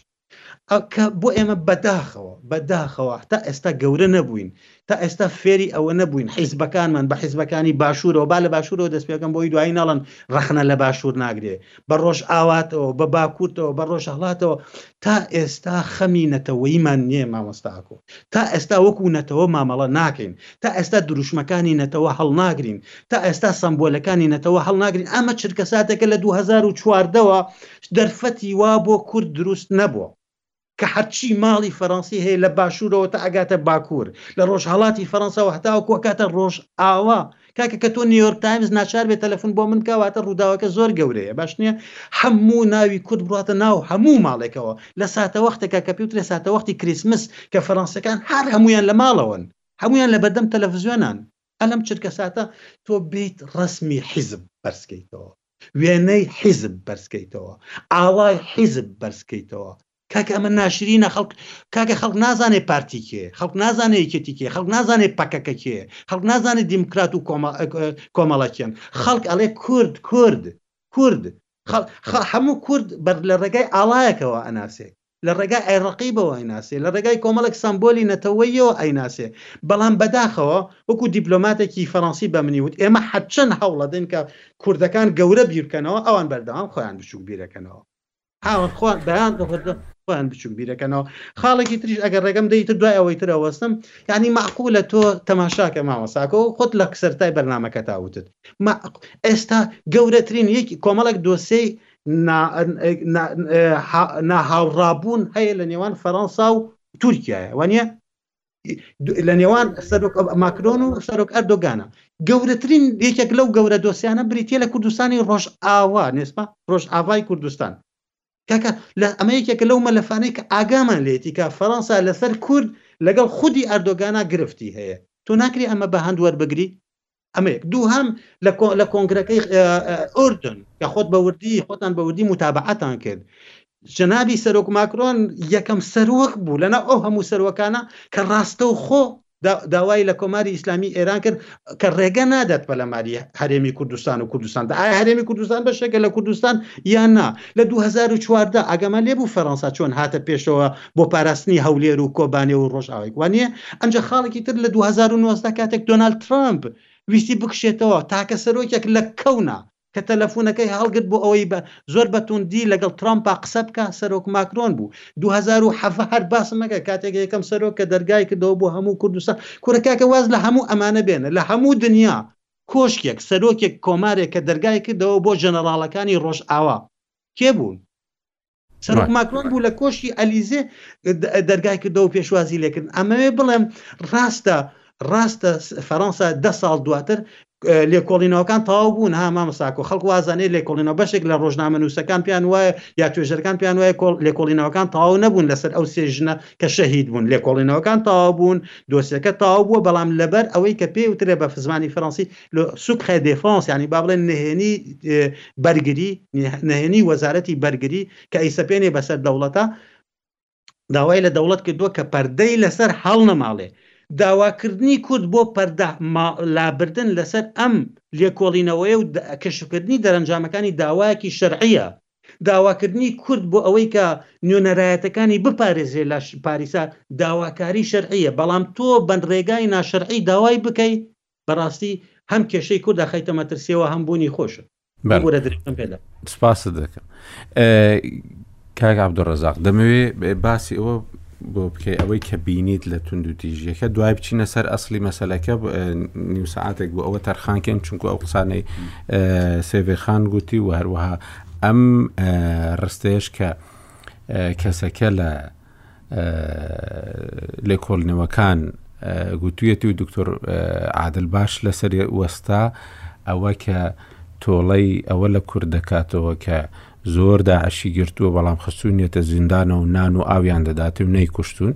کە بۆ ئێمە بەداخەوە، بەداخەوە تا ئێستا گەورە نەبووین، تا ئێستا فێری ئەوە نەبووین حیزبەکانمان بە حیزبەکانی باشوورەوە، با لە باشوورەوە دەست پێکەم بۆی دوایی نەڵێن ڕەخنە لە باشوور ناگرێ، بە ڕۆژئاواتەوە، بە باکوورتەوە، بە ڕۆژهەڵاتەوە، تا ئێستا خەمی نەتەوەییمان نییە مامۆستا ئاکۆ، تا ئێستا وەکوو نەتەوە مامەڵە ناکەین، تا ئێستا دروشمەکانی نەتەوە هەڵناگرین، تا ئێستا سەمبۆلەکانی نەتەوە هەڵناگرین، ئەمە چرکەساتێکە لە دوو هەزار و چواردە وە دەرفەتی وا بۆ کورد دروست نەبووە کە هەرچی ماڵی فەرەنسی هەیە لە باشوورەوە تا ئەگاتە باکوور، لە ڕۆژهەڵاتی فەرەنساوە هەتاوەکو ئەکاتە ڕۆژئاوا. کاکە کە تۆ نیۆرک تایمز ناچار بێ تەلەفون بۆ من بکا واتە ڕووداوەکە زۆر گەورەیە باش نیە هەموو ناوی کورد بڕاتە ناو هەموو ماڵێکەوە لە ساتەوەختێکا کە پێوترێ ساتەوەختی کریسمس کە فەرەنسەکان هەر هەموویان لە ماڵەوەن هەموویان لە بەردەم تەلەفزیۆنان ئەلەم چرکەساتە تۆ بێیت ڕەسمی حیزب بەرزکەیتەوە. وێنەی حیزب بەرزکەیتەوە ئاڵای حیزب بەرزکەیتەوە کاکە ئەمە ناشرینە خەڵک کاکە خەڵک نازانێ پارتی کێ خەڵک نازانێ یەکێتی کێ خەڵک نازانێ پەکەکە کێ خەڵک نازانێ دیموکرات و کۆمەڵە کێن خەڵک ئەڵێ کورد کورد کورد هەموو کورد بەر لە ڕێگای ئاڵایەکەوە ئەناسێت لە ڕێگای ئای ڕەقیبەوە ئەیناسێ، لە ڕێگای کۆمەڵێک سەمبۆلی نەتەوەییەوە ئەیناسێ، بەڵام بەداخەوە وەکو دیپلۆماتێکی فەرەنسی بە منی وت، ئێمە هەرچەند هەوڵەدەین کە کوردەکان گەورە بیربکەنەوە، ئەوان بەردەوام خۆیان بچووک بیرەکەنەوە. ئەوان خۆیان بەردەوام خۆیان بچووک بیرەکەنەوە. خاڵێکی تریش ئەگەر ڕێگەم دەی تر دوای ئەوەی تر ئەوەستم، یانی مەعقولە تۆ تەماشاکە مامۆستا کۆ خۆت لە سەرەتای بەرنامەکەتا وتت، مەعق ئێستا گەورەترین یەک کۆمەڵێک دۆسێی ناهاوڕابوون هەیە لە نێوان فەرەنسا و تورکایە وانە لە نێوان سەرۆک ماکرۆن و سەرۆک ئەردۆگانە گەورەترین یەکێک لەو گەورە دۆسیانە بریتە لە کوردستانی ڕۆژ ئاوا نێسپا ڕۆژ ئاوای کوردستان کاکە لە ئەمە یەکێکە لەو مەلەفانەی کە ئاگامان لێتی کە فەرەنسا لەسەر کورد لەگەڵ خودی ئەردۆگانا گرفتی هەیە تۆ ناکری ئەمە بە هەند وەربگری ئەمە یەک دووهەم لە لە کۆنگرەکەی ئوردن کە خۆت بە وردی خۆتان بە وردی متابعەتان کرد جەنابی سەرۆک ماکرۆن یەکەم سەرۆک بوو لەنا ئەو هەموو سەرۆکانە کە ڕاستە و خۆ داوای لە کۆماری ئیسلامی ئێران کرد کە ڕێگە نادات پەلەماری هەرێمی کوردستان و کوردستان دا ئایا هەرێمی کوردستان بەشێکە لە کوردستان یان نا لە 2014 ئەگەمە لێبوو فەرەنسا چۆن هاتە پێشەوە بۆ پاراستنی هەولێر و کۆبانێ و ڕۆژئاوای وان نییە ئەنجا خاڵێکی تر لە دوو هەزار و نۆزدە کاتێک دۆناڵد ترەمپ ویستی بکشێتەوە تاکە سەرۆکێک لە کەونا کە تەلەفونەکەی هەڵگرت بۆ ئەوەی بە زۆر بە توندی لەگەڵ ترەمپا قسە بکا سەرۆک ماکرۆن بوو دوو هەزار و حەڤە هەر باسم مەکە کاتێک یەکەم سەرۆک کە دەرگای کردەوە بۆ هەموو کوردستان کورە کاکە واز لە هەموو ئەمانە بێنە لە هەموو دنیا کۆشکێک سەرۆکێک کۆمارێک کە دەرگای کردەوە بۆ ژەنەڕاڵەکانی ڕۆژئاوا کێ بوون؟ سەرۆک ماکرۆن بوو لە کۆشکی ئەلیزێ دەرگای کردەوە و پێشوازی لێکردن ئەمەوێ بڵێم ڕاستە ڕاستە فەرەنسا دە ساڵ دواتر لێکۆڵینەوەکان تاو بوون ها مامەساکۆ خەڵک وازانێ لێکۆڵینەوە بەشێک لە ڕۆژنامە نووسەکان پیان وایە یا توێژەرەکان پیان وایە لێکۆڵینەوەکان تاو نەبوون لەسەر ئەو سێ ژنە کە شەهید بوون لێکۆڵینەوەکان تاو بوون دۆسیەکە تاو بووە بەڵام لەبەر ئەوەی کە پێی وترێ بە فزمانی فەرەنسی لە سکڕێ دێفانس یانی با بڵێن نهێنی بەرگری نهێنی وەزارەتی بەرگری کە ئەیسەپێنێ بەسەر دەوڵەتە داوای لە دەوڵەت کردووە کە پەردەی لەسەر هەڵ نەماڵێ داواکردنی کورد بۆ پەردە لابردن لەسەر ئەم لێکۆڵینەوەی و کەشفکردنی دەرەنجامەکانی داواکی شەرعە داواکردنی کورد بۆ ئەوەی کە نوێنەرایەتەکانی بپارێزێ لە پاریسا داواکاری شەرعە بەڵام تۆ بەن ڕێگای ناشەرعی داوای بکەی بەڕاستی هەم کێشەی کورد دەخیتە مەترسیەوە هەم بوونی خۆشت بگورە درم پێدا سپاست دەکەم کاک عبدڕزاق دەمەوێ باسی ئەوە بۆ بکەی ئەوەی کە بینیت لە تونند و تیژیەکە دوای بچینە سەر ئەسلی مەسلەکە نیو ساعتێک بۆ ئەوە تەرخانکەین چونکو ئەو قسانەی سێڤێخان گوتی و هەروەها ئەم ڕستەیەش کە کەسەکە لە لێکۆڵینەوەکان گوتویەتی و دکتۆر عادل باش لەسەری وەستا ئەوە کە تۆڵەی ئەوە لە کورد دەکاتەوە کە زۆر داعشی گرتووە بەڵام خستونیێتە زیندانە و نان و ئاویان دەداتی و نەیکوشتون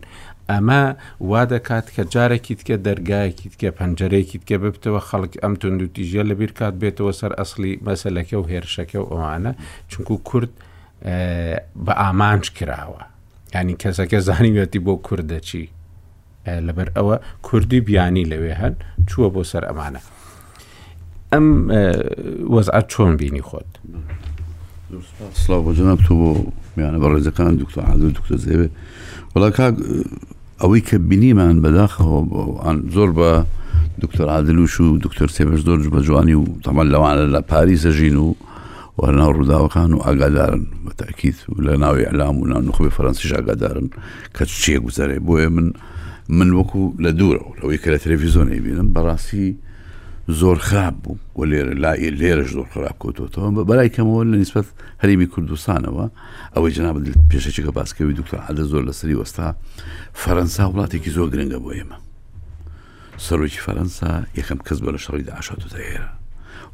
ئەمە وا دەکات کە جارێکی تکە دەرگایەکی تکە پەنجەرەیەکی تکە ببتەوە خەڵک ئەم تونند و تیژە لە بیرکات بێتەوە سەر ئەسلی مەسلەکە و هێرشەکە و ئەوانە چونکو کورد بە ئامانج کراوە ینی کەسەکە زانیوێتی بۆ کورد دەچی لەبەر ئەوە کوردی بیانی لەوێ هەن چووە بۆ سەر ئەمانە ئەم وەزعات چۆن بینی خۆت سلااو بۆ جناب تۆ بۆ میانە بە ڕێزەکان دکتۆ عادو دکتۆ زێوێ وڵا کاک ئەوەی کە بینیمان بەداخەوە زۆر بە دکتۆر عادلوش و دکتۆر سێبەر زۆر بە جوانی و تەمان لەوانە لە پاریسە ژین و و لەناو ڕووداوەکان و ئاگادارن بە تاکییت و لە ناوی ئەلام و ناو نخبی فەرەنسی شاگادارن کە چێ گوزەرێ بۆیە من من وەکو لە دوورەوە لەوەی کە لە تەلەڤیزۆنی بینم بەڕاستی زۆر خراپ بوو و لێرە لای لێرەش زۆر خراپ کۆتۆتەوە بە بەلای کەمەوە لە نسبەت هەرمی کوردستانەوە ئەوەی جناب پێشەکە باسکەوی دکتۆر عادە زۆر لەسری وەستا فەرەنسا وڵاتێکی زۆر گرنگە بۆ ئێمە سەرۆکی فەرەنسا یەکەم کەس بووە لە شەڕی داعش هاتووتە ئێرە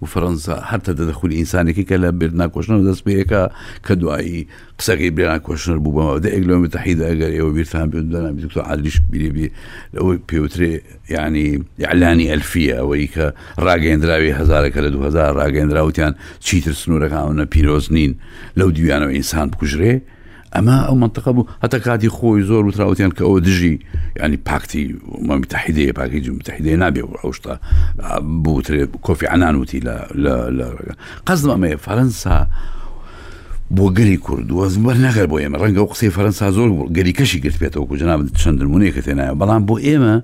و فەرەنسا هەر تەدەخولی ئینسانێکی کە لە بێرنا کۆشنەوە دەست پێیەکە کە دوایی قسەکەی بێران کۆشنەر بوو بەمەوە دە ئەگلۆ متحیدە ئەگەر ئێوە بیرتان بێت دەنا دکتۆر عادلیش بیرێبی لەوەی پێوترێ یعنی یعلانی ئەلفیە ئەوەی کە ڕاگەندراوی هزارەکە لە 2000 ڕاگەندراوتیان چیتر سنوورەکانە پیرۆز نین لەو دیویانەوە ئینسان بکوژرێ ئەمە ئەو منطقە بوو هەتا کاتی خۆی زۆر وتراوتیان کە ئەوە دژی ینی پاکتی مەتەحیدەیە پاکی جو متحیدەیە نابێ ئەوشتا بوترێ کۆفی ئەنان وتی لە لە قەزم ئەمەیە فەرەنسا بۆ گەری کورد وەزمبەر نەگەر بۆ ئێمە ڕەنگە و قسەی فەرەنسا زۆر گەری کەشی گرت پێێتەوە و جناب چەندن منێکە تێنایە بەڵام بۆ ئێمە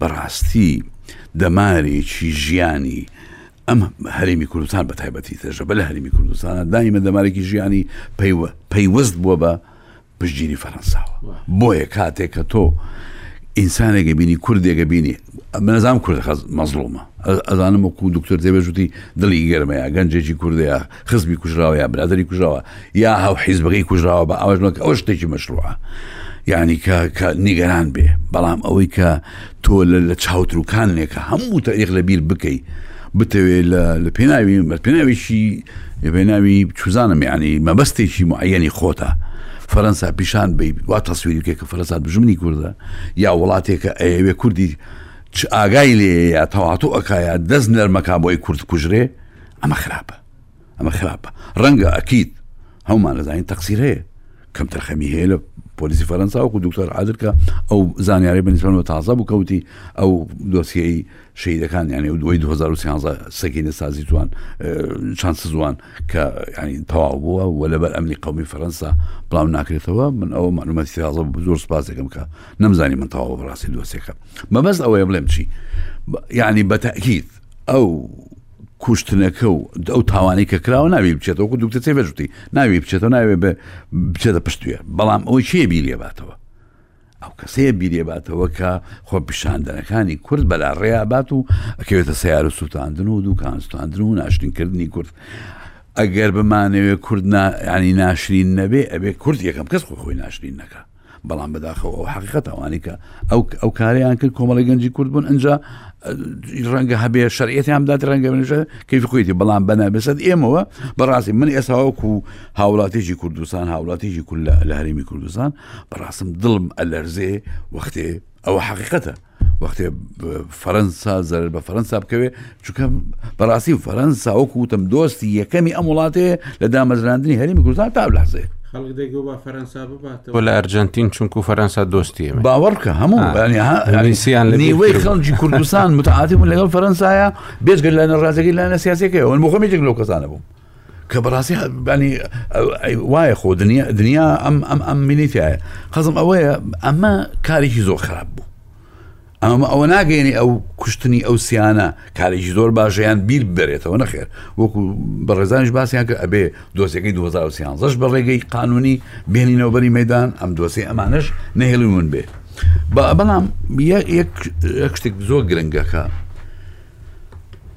بەڕاستی دەمارێکی ژیانی ئەم هەرێمی کوردستان بە تایبەتی تەژە بە لە هەرمی کوردستانە دایمە دەمارێکی ژیانی پەیوەست بووە بە پشتگیری فەرەنساوە بۆیە کاتێک کە تۆ ئینسانێکە بینی کوردێکە بینی منەزان کورد مەزلومە ئەزانم وەکو دکتۆر دەبێژوتی دڵی گەرمەیە گەنجێکی کوردەیە خزمی کوژراوە یا برادری کوژراوە یا هاو حیزبەکەی کوژراوە بە ئەوەش مەکە ئەو شتێکی مەشروعە یعنی کە نیگەران بێ بەڵام ئەوەی کە تۆ لە چاوتروکان لێکە هەموو تا یەک لە بیر بکەیت بتەوێت لە پێناوی پێناویشی پێناوی چوزانم یعنی مەبەستێکی معەنی خۆتە فەرەنسا پیشان بی وا تەسویری بکە کە فەرەنسا دژمنی کوردە یا وڵاتێکە ئەوێ کوردی ئاگای لێ یا تەواتۆ ئەکایە دەست نەرمەکە بۆی کورد کوژرێ ئەمە خراپە ئەمە خراپە ڕەنگە ئەکیت هەومان لەزانین تەقسیر هەیە کەم تەرخەمی هەیە لە پۆلیسی فەرەنسا وکو دکتۆر عادرکە ئەو زانیاری بنیسانەوە تازە بکەوتی ئەو دۆسیەی شەیدەکان یانێ و دوای 2013 سەکی لە سازی توان چند سزوان کە ینی تەواو بووە و لەبەر ئەمنی قومی فەرەنسا بڵاو ناکرێتەوە من ئەو معلومەتی تازە زۆر سپاسێکم کە نەمزانی من تەواو بڕاستی دۆسیەکە مەبەست ئەوەیە بڵێم چی یعنی بەتەکیت ئەو کوشتنەکە و ئەو تاوانەی کە کراوە ناوی بچێتەوە و دوکتە تێ بەژوتی ناوی بچێتەوە ناوێ بچێتە پشتێ بەڵام ئەوەی چێ بیرێ باتەوە ئەو کەسەیە بیرێ باتەوە کە خۆ پیشاندەرەکانی کورد بەلا ڕێیا بات و ئەکەوێتە سیار و سووتاندن و دووکان سوتاندن و ناشتنکردنی کورد ئەگەر بمانەوێ کورد ینی ناشرین نەبێ ئەبێ کورد یەکەم کەس خۆ خۆی ناشرین نەکە بەڵام بەداخەوە ئەو حقیقەت ئەوانی کە ئەو ئەو کارەیان کرد کۆمەڵی گەنجی کورد بوون ئەجا ڕەنگە هەبێ شەرعەتیان بدات ڕەنگە منژە کەیف خۆیتی بەڵام بەنابێسەد ئێمەوە بەڕاستی من ئێساوەکو و هاوڵاتیی کوردستان هاوڵاتیی کورد لە هەرمی کوردستان بەڕاستم دڵم ئەلەرزێ وەختێ ئەوە حقیقەتە وەختێ فەرەنسا زەر بە فەرەنسا بکەوێ چونکە بەڕاستی فەرەنسا وەکو وتم دۆستی یەکەمی ئەم وڵاتەیە لە دامەزراندنی هەرمی کوردستان تا لەحزێ لە ئەرجنتین چونکو فەرەنسا دۆستی باوەڕکە هەموو هەمیسییان لە نیوەی خەڵکی کوردستان متعااتیبوون لەگەڵ فەرەنسایە بێزگەر لە نەڕازەکەی لایەنە سیاسەکەی ئەوەن بخۆمێک لەو کەسانە بووم کە بەڕاستی بەنی وایە خۆ دنیا دنیا ئەم ئەم ئەم مینیتایە قەزم ئەوەیە ئەمە کارێکی زۆر خراپ بوو ئەمە ئەوە ناگەێنی ئەو کوشتنی ئەو سیانە کارێکی زۆر باشیان بیر ببرێتەوە نەخێر وەکو بە ڕێزانش باسییان کە ئەبێ دۆسیەکەی 2013ش بە ڕێگەی قانونی بێنینەوەبەری مەدان ئەم دۆسی ئەمانش نەهێڵی من بێ بەڵام یەک شتێک زۆر گرنگەکە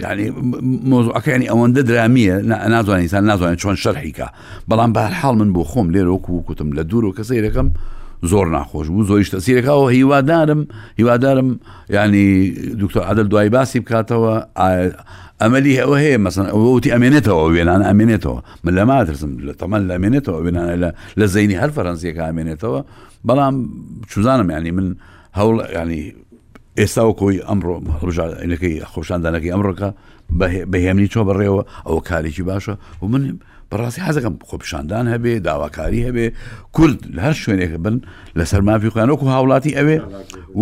یعنی مۆزعەکەیانی ئەوەندە درامیە نازانانیسان نازانێت چۆن شەرحیکە بەڵام بە حاڵ من بۆ خۆم لێرە وەکو وکوتم لە دوور و کە سیرەکەم زۆر ناخۆش بوو زۆریش تەسیرەکەەوە هیوادارم هیوادارم ینی دکتۆر عادل دوای باسی بکاتەوە ئەمەلی ئەوە هەیە مەسن ئەوەوتی ئەمێنێتەوە وێنان ئەمێنێتەوە من لە ماترسم لە تەمەن لە مێنێتەوە وێنانە لە لە زەینی هەر فەرەنسیەکە ئەمێنێتەوە بەڵام چزانم ینی من هەوڵ ینی ئێستا و کۆی ئەمڕۆ هەڵبژاردنەکەی خۆشاندانەکەی ئەمڕۆکە بەهێمنی چۆ بەڕێوە ئەوە کارێکی باشە و من بەڕاستی حەزەکەم خۆپیشاندان هەبێ داواکاری هەبێ کورد لە هەر شوێنێک بن لەسەر مافی خۆیان وەکو هاوڵاتی ئەوێ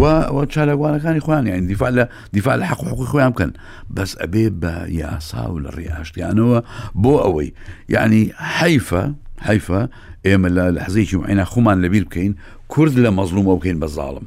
و چالەگوانەکانی خۆیان یان دیفاع لە دیفاع لە حەق حقوقی خۆیان بکەن بەس ئەبێ بە یاسا و لە ڕێئاشتیانەوە بۆ ئەوەی یعنی حیفە حیفە ئێمە لە لەحزەیەکی معینا خۆمان لەبیر بکەین کورد لە مەزلومەوە بکەین بە زاڵم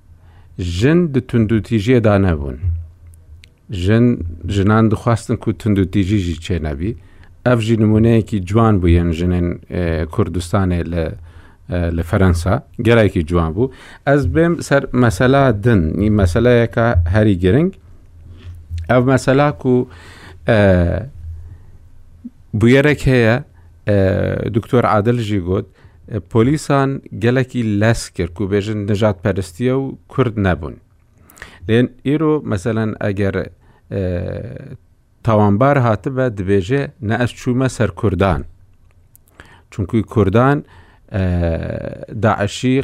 ژن توندوتیژێدا نەبوون ژن ژنان دخواستن کو توندوتیژیژی چێ نەبی ئەفژی نمونەیەکی جوان بوو یەن ژنێن کوردستانێ لە لە فەرەنسا گەرایکی جوان بوو ئەس بێم سەر مەسەلا دن نی مەسەلەیەکە هەری گرنگ ئەو مەسەلاک و بویەرەك هەیە دکتۆر عادل ژیگوت پۆلیسان گەلەکی لەس کرد و بێژن نەژات پەرستیە و کورد نەبوون لێن ئیرۆ مەسەەن ئەگەر تاوانبار هاتبە دبێژێ نەئەس چوومە سەر کوردان چونکوی کوردان داعشی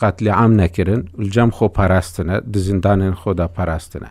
قاتلی عام نەکردن جەم خۆ پاراستنە دزیندانن خۆدا پاراستنە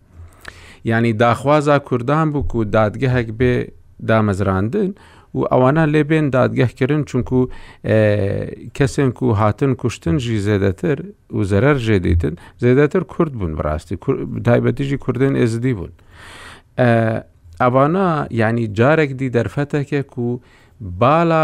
یانی داخوازا کوردان بوو و دادگەهێک بێ دامەزراندن و ئەوانە لێ بێن دادگەهکردن چونکو کەسێک و هاتن کوشتن ژی زێدەتر و زەرەر ژێدیتن زێدەتر کورد بوون بڕاستی تایبەتیژی کوردن ئێزدی بوون. ئەوانە یعنی جارێک دی دەرفەتێکێک و بالا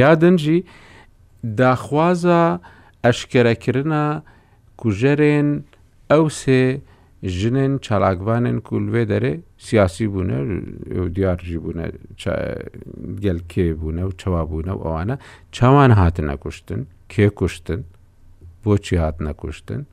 یادن جی داخوازە ئەشکەرەکرنە کوژەرێن ئەوسێ ژنێن چالاکڤانێن کو لڤێ دەرێ سیاسی بوونە دیار جی بوونە گەلکێ بوونە و چوا بوونە و ئەوانە چاوان هاتنە کوشتن کێ کوشتن بۆچی هاتنە کوشتن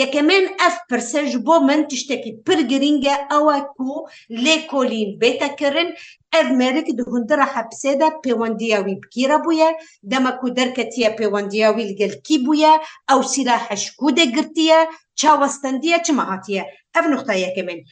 یەکەمێن ئەڤ پرسە ژ بۆ من تشتەکی پر گرینگە ئەوە کو لێ کۆلین بێتە کەرن ئەڤ مێرک د هوندڕە حەپسێدە پێوەندیە وی بکیرە بویە دەمە کو دەرکەتیە پێوەندیە ویل گەل کی بویە ئەو سیلاحەش کو دە گرتیە چاوەستەندیە چمە هاتیە ئەڤ نوختە یەکەمێن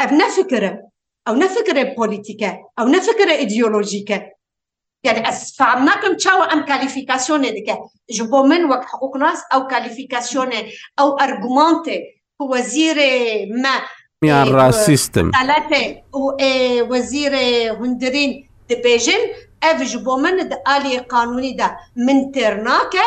ئەڤ نە فکرە، ئەو نە فکرە پۆلیتیکە، ئەو نە فکرە ئیدیۆلۆژیکە. یانی ئەز فام ناکەم چاوە ئەم کالیفیکاسیۆنێ دکە. ژ بۆ من وەک حقووقناس ئەو کالیفیکاسیۆنێ، ئەو ئەرگومانتێ ک وەزیرێ مە ئێ ک سالەتێ و ئێ وەزیرێ هوندرین دبێژن، ئەڤ ژ بۆ من د ئالیێ قانوونی دا من تێر ناکە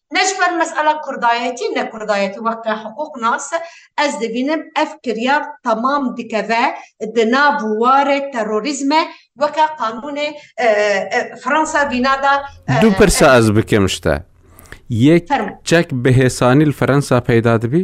نەش بەر مەسئەلە کوردایەتی نە کوردایەتی وەک کە حقوق ناس ئەز دبینم ئەف کریار تەمام دکەڤە د ناڤ وارێ تەرۆریزمە وە کە قانوونێ فرەنسا ڤینا دا دو پرسە ئەز بکەم شتە یەک فەرموو. چەک بهێسانیل فرەنسا پەیدا دبی؟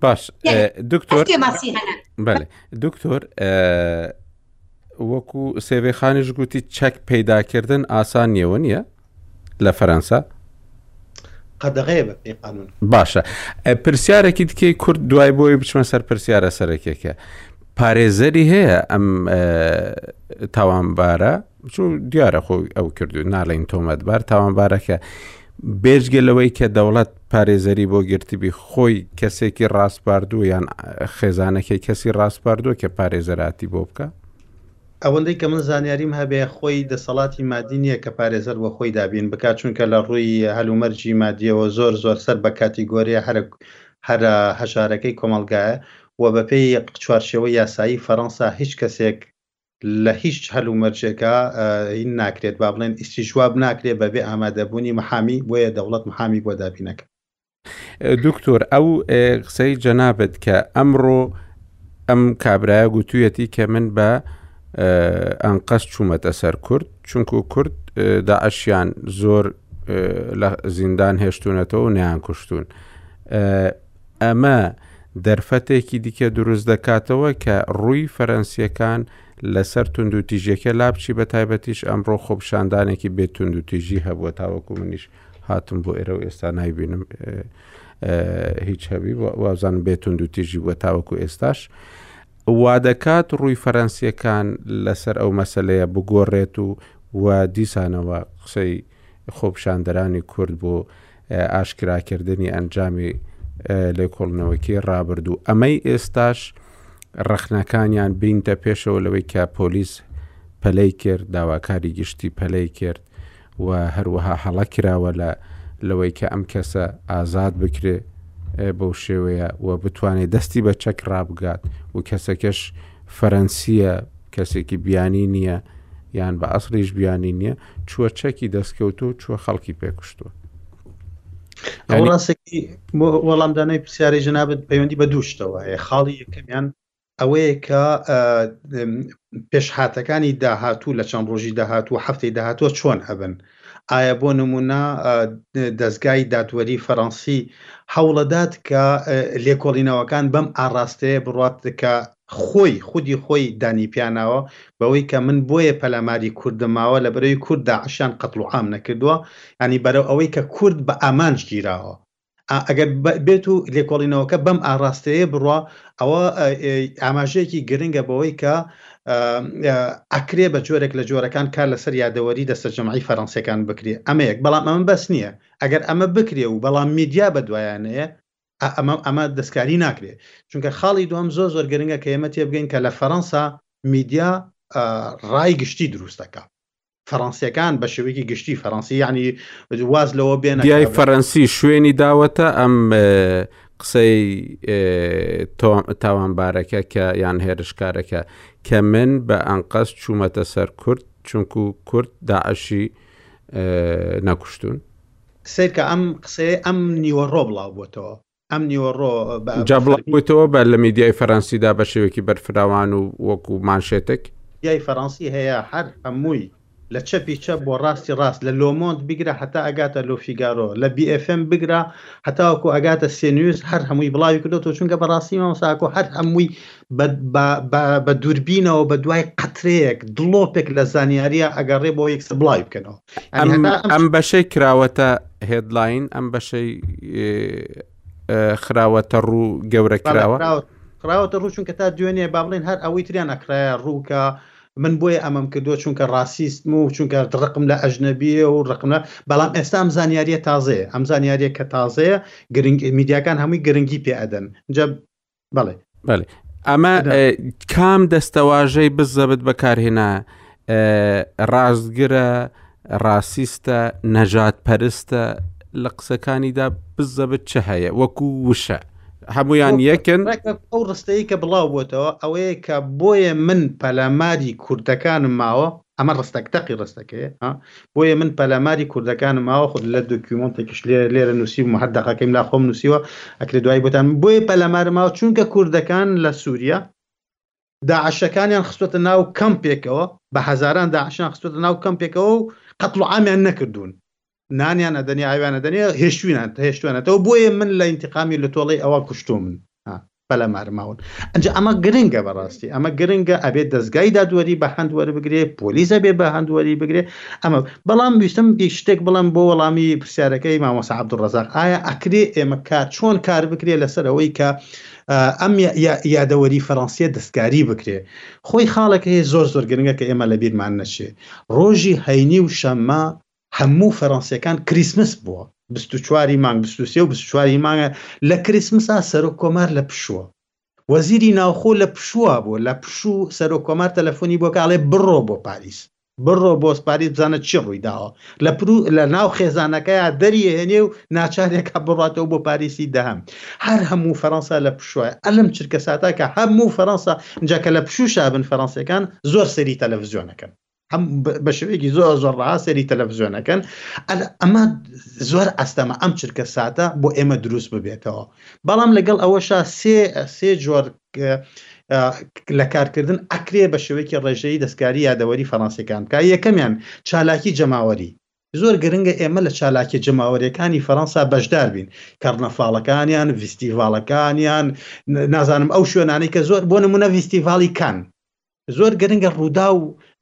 باش دکتۆر دکتۆر وەکو سێوێ خانیش گوتی چەک پەیداکردن ئاسان نیەوە نییە لە فەەنسا قەدەغەیە بە پێی قانون باشە پرسیارێکی دیکەی کورد دوای بۆی بچمە سەر پرسیارە سەرەکێکە پارێزەری هەیە ئەم تاوانبارە چو دیارە خۆ ئەو کردو ناڵین تۆمەتبار تاوانبارەکە بێژگە لەوەی کە دەوڵەت پارێزەری بۆ گرتبی خۆی کەسێکی ڕاستپاردوو یان خێزانەکەی کەسی ڕاستپاردووە کە پارێزەراتی بۆ بکە ئەوەندەی کە من زانیاریم هەبێ خۆی دەسەڵاتی مادی نییە کە پارێزەر بۆ خۆی دابین بک چونکە لە ڕووی هەلومەرجی مادیەوە زۆر زۆر سەر بە کاتیگۆریە هەرە هەرە هەژارەکەی کۆمەلگایە و بەپێی چوارچێوە یاسایی فەرەنسا هیچ کەسێک لە هیچ هەل و مەرجێکا ین ناکرێت با بڵێن ئیستیجواب ناکرێت بە بێ ئامادەبوونی محامی بۆیە دەوڵەت محامی بۆ دابین نەکرد. دکتۆر ئەو قسەی جەنابت کە ئەمڕۆ ئەم کابرایە گوتویەتی کە من بە ئەنقەست چوومەتە سەر کورد چونکو کورد داعشیان زۆر لە زیندان هێشتونەتەوە و نیان کوشتون ئەمە دەرفەتێکی دیکە دروست دەکاتەوە کە ڕووی فەرەنسییەکان لەسەر توندوتیژیەکە لابچی بە تایبەتیش ئەمڕۆ خۆپشاندانێکی بێ توندوتیژی هەبووە تاوەکو منیش هاتم بۆ ئێرە و ئێستا نایبینم هیچ هەبی وازان بێ توندوتیژی بووە تاوەکو ئێستاش وا دەکات ڕووی فەرەنسیەکان لەسەر ئەو مەسلەیە بگۆڕێت و و دیسانەوە قسەی خۆپیشاندەرانی کورد بۆ ئاشکراکردنی ئەنجامی لێکۆڵنەوەکی ڕابردوو ئەمەی ئێستاش ڕەخنەکانیان بینتە پێشەوە لەوەی کە پۆلیس پەلەی کرد داواکاری گشتی پەلەی کرد و هەروەها هەڵە کراوە لە لەوەی کە ئەم کەسە ئازاد بکرێ بەو شێوەیە و بتوانێت دەستی بە چەک ڕابگات و کەسەکەش فەرەنسیە کەسێکی بیانی نییە یان بە ئەسڵیش بیانی نییە چووە چەکی دەستکەوتو و چووە خەڵکی پێکوشتووە ئەو ڕاستێکی وەڵامدانای پرسیاری جنابەت پەیوەندی بە دووشتەوە هەیە خاڵی یەکەمیان ئەوەیە کە پێشهاتەکانی داهاتوو لە چەند ڕۆژی داهاتوو هەفتەی داهاتوە چۆن ئەبن ئایا بۆ نمونە دەستگای دادوەری فەڕەنسی هەوڵەدات کە لێکۆڵینەوەکان بەم ئاراستەیە بڕات کە خۆی خودی خۆی دانی پیا ناوە بەوەی کە من بۆیە پەلاماری کوردم ماوە لە بەرەوی کورد داعشیان قەتڵو عام نەکردوە یانی بەرەو ئەوەی کە کورد بە ئامانج گیراوە ئا ئەگەر بە بێتو لێکۆڵینەوەکە بەم ئاڕاستەیە بڕا ئەوە ئێ ئاماژەیەکی گرنگە بەوەی کە ئێ ئەکرێ بە جۆرێک لە جۆرەکان کار لەسەر یادەوەری دەستە جەمعی فەرەنسیەکان بکرێ ئەمە یەک بەڵام ئەمە بەس نیە ئەگەر ئەمە بکرێ و بەڵام میدیا بە دوایانەیە ئەمە ئەمە دەستکاری ناکرێت چونکە خاڵی دوم زۆر زۆر گرنگە کە ئێمە تێبگەین کە لە فەەنسا میدیا ڕای گشتی دروستەکە فەڕەنسیەکان بە شێوەیەکی گشتی فەڕەنسی ینی واز لەوە بێن دیای فەرەنسی شوێنی داوەتە ئەم قسەی تاوانبارەکە کە یان هێرشکارەکە کە من بە ئەنقەس چوومەتە سەر کورد چونکو کورد داعشی نەکوشتون سەیر کە ئەم قسەیە ئەم نیوەڕۆ بڵاو بۆتەوە ئەم نیوەڕۆ بڵاوبوویتەوە بە لە میدیای فەرەنسیدا بە شێوێکی بەرفراوان و وەکو مانشێتێک یای فەرەنسی هەیە هەر هەمووی لە چەپی چەپ بۆ ڕاستی ڕاست لە لۆمۆند بگرە هەتا ئەگاتە لۆفیگارۆ لە BFM بگرە هەتاوەکو ئەگاتە سێنوێز هەر هەمووی بڵاوی کردو تۆ چونکە بەڕاستی مامۆساکۆ هەر هەمووی بە دووربینەوە بە دوای قەترەیەک دڵۆپێک لە زانیاریە ئەگەڕێ بۆ یەکسەر بڵاوی بکەنەوە ئەم بەشەی کراوەتە هێدلاین ئەم بەشەی خراوەتە ڕوو گەورە کراوە خراوەتە ڕوو چونکە تا دوێنێ با بڵێن هەر ئەوەی تریان ئەکرایە ڕووکە من بۆیە ئەمەم کردووە چونکە ڕاستیستم و چونکە ڕقم لە ئەژنەبیە و ڕقمە بەڵام ئێستا ئەم زانیاریە تازەیە ئەم زانیاریە کە تازەیە گرنگ میدیاکان هەمووی گرنگی پێ ئەدەن جە بەڵێ بەێ ئەمە کام دەستەواژەی بزەبت بەکارهێنا ڕاستگرە ڕاسیستە نەژات پەرستە لە قسەکانیدا بزەبت چ هەیە وەکو وشە هەمویان یەکن ئەو ڕستەیە کە بڵاو بۆتەوە ئەوەیە کە بۆیە من پەلاماری کوردەکانم ماوە ئەمە ڕستەک دەقی ڕستەکەیە بۆیە من پەلاماری کوردەکانم ماوە خود لە دۆکیومەنتێکیش لێرە لێرە نووسیوم هەر دەقەکەیم لا خۆم نووسیوە ئەکرێ دوای بۆتان بۆیە پەلامارم ماوە چونکە کوردەکان لە سووریا داعشەکانیان خستوەتە ناو کەمپێکەوە بە هەزاران داعشیان خستوەتە ناو کەمپێکەوە و قەتڵ و عامیان نەکردوون نانیان ئەدەنێ ئاویان ئەدەنێ هێشتوینان هێشتوانەتەوە بۆیە من لە ئینتقامی لە تۆڵی ئەوە کوشتۆ من بەلا مارماون ئەنج ئەمە گرنگە بەڕاستی ئەمە گرنگە ئەبێت دەستگای دادوەری بە هەند وەربگرێ پۆلیسە بێ بە هەند وەری بگرێ ئەمە بەڵام ویستم شتێک بڵم بۆ وەڵامی پرسیارەکەی مامۆسا عبدڕزاق ئایا ئەکرێ ئێمە کار چۆن کار بکرێ لەسەر ئەوەی کە ئەم یادەوەری فەرەنسیە دەستکاری بکرێ خۆی خاڵەکە هەیە زۆر زۆر گرنگە کە ئێمە لە بیرمان نەچێ ڕۆژی هەینی و شەممە هەموو فەرەنسیەکان کریسمس بووە بیست و چوار ی مانگ بیست و سێ و بیست و چوار ی مانگە لە کریسمسا سەرۆک کۆمار لە پشووە وەزیری ناوخۆ لە پشووا بووە لە پشوو سەرۆک کۆمار تەلەفۆنی بۆ کە ئەڵێ بڕۆ بۆ پاریس بڕۆ بۆس پاریس بزانە چی ڕووی داوە لە پرو لە ناو خێزانەکەیا دەریە هێنێ و ناچارێکا بڕاتەوە بۆ پاریسی دەهەم هەر هەموو فەرەنسا لە پشووە ئەلم چرکە ساتاکە هەموو فەرەنسا جا کە لە پشوو شابن فەرەنسیەکان زۆر سەری تەلەفزیۆنەکەن هەم بە شێوەیەکی زۆر زۆر ڕا سەری تەلەڤزیۆنەکەن ئەمە زۆر ئەستەمە ئەم چرکە ساتە بۆ ئێمە دروست ببێتەوە بەڵام لەگەڵ ئەوەشا سێ سێ جۆر لە کارکردن ئەکرێ بە شێوەیەکی ڕێژەی دەستکاری یادەوەری فەڕەنسیەکان بکە یەکەمیان چالاکی جەماوەری زۆر گرنگە ئێمە لە چالاکی جەماوەریەکانی فەەنسا بەشدار بین کەڕنەفاڵەکانیان ویستیڤالەکانیان نازانم ئەو شوێنانەی کە زۆر بۆ نمونە ویستیڤالی کان زۆر گرنگە ڕووداو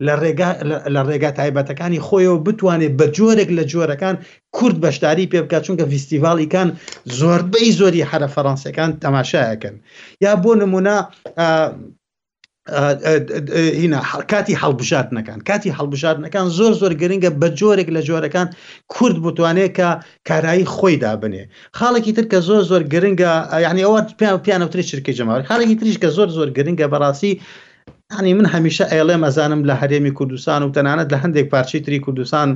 لە ڕێگا لە ڕێگا تایبەتەکانی خۆیەوە بتوانێت بە جۆرێک لە جۆرەکان کورد بەشداری پێ بکات چونکە فیستیڤاڵی کان زۆربەی زۆری حرە فەڕەنسیەکان تەماشایەکەن یا بۆ نمونە هینا کاتی هەڵبژاردنەکان کاتی هەڵبژاردنەکان زۆر زۆر گرنگە بە جۆرێک لە جۆرەکان کورد بتوانێت کە کارایی خۆی دابنێ خاڵێکی تر کە زۆر زۆر گرنگە یعنی ئەوە پیان پیانەوتری چرکی جەماوەر خاڵێکی تریش کە زۆر زۆر گرنگە بەڕاستی ینی من هەمیشە ئەیڵێ مەزانم لە هەرێمی کوردستان و تەنانەت لە هەندێک پارچی تری کوردستان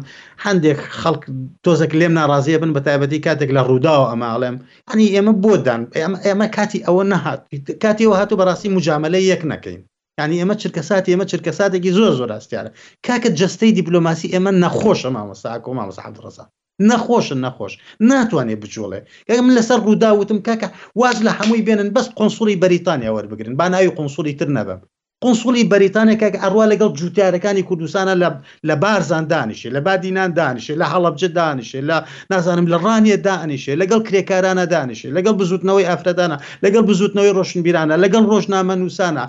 هەندێک خەڵک تۆزەک لێم ناڕازیە بن بە تایبەتی کاتێک لە ڕووداوە ئەماڵێم ئەنی ئێمە بۆدان ئێمە کاتی ئەوە نەهات کاتی ئەوە هاتو بەڕاستی مجاملە یەک نەکەین ینی ئێمە چرکەسات ئێمە چرکەساتێکی زۆر زۆر ئاستیارە کاکە جستەی دیبلۆماسی ئێمە نەخۆشە مامۆساکۆ مامۆسا عبدالرزاق نەخۆشن نەخۆش ناتوانێ بجوڵێ کاکە من لەسەر ڕووداو وتم کاکە واز لە هەمووی بێنن بەس قونسوڵی بەریتانیا وەربگرن با ناوی قونسوڵی تر نەبەم قونسوڵی بەریتانیا کاکە ئەڕوا لەگەڵ جووتیارەکانی کوردستانە لە لە بارزان دانیشێ لە بادینان دانیشێ لە هەڵەبجە دانیشێ لە نازانم لە ڕانیە دانیشێ لەگەڵ کرێکارانە دانیشێ لەگەڵ بزووتنەوەی ئافرەتانە لەگەڵ بزووتنەوەی ڕۆشنبیرانە لەگەڵ ڕۆژنامەنووسانە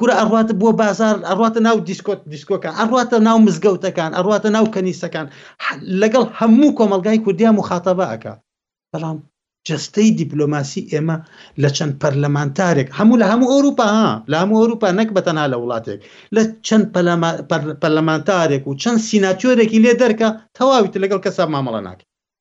کورە ئەڕواتە بۆ بازار ئەڕواتە ناو دیسکۆ دیسکۆکان ئەڕواتە ناو مزگەوتەکان ئەڕواتە ناو کەنیسەکان لەگەڵ هەموو کۆمەڵگای کوردیا موخاتەبە ئەکا بەڵام جەستەی دیپلۆماسی ئێمە لە چەند پەرلەمانتارێک هەموو لە هەموو ئەوروپا ها لە هەموو ئەوروپا نەک بە تەنها لە وڵاتێک لە چەند پەرلەمانتارێک و چەند سیناتۆرێکی لێ دەرکە تەواویت لەگەڵ کەسا مامەڵە ناکە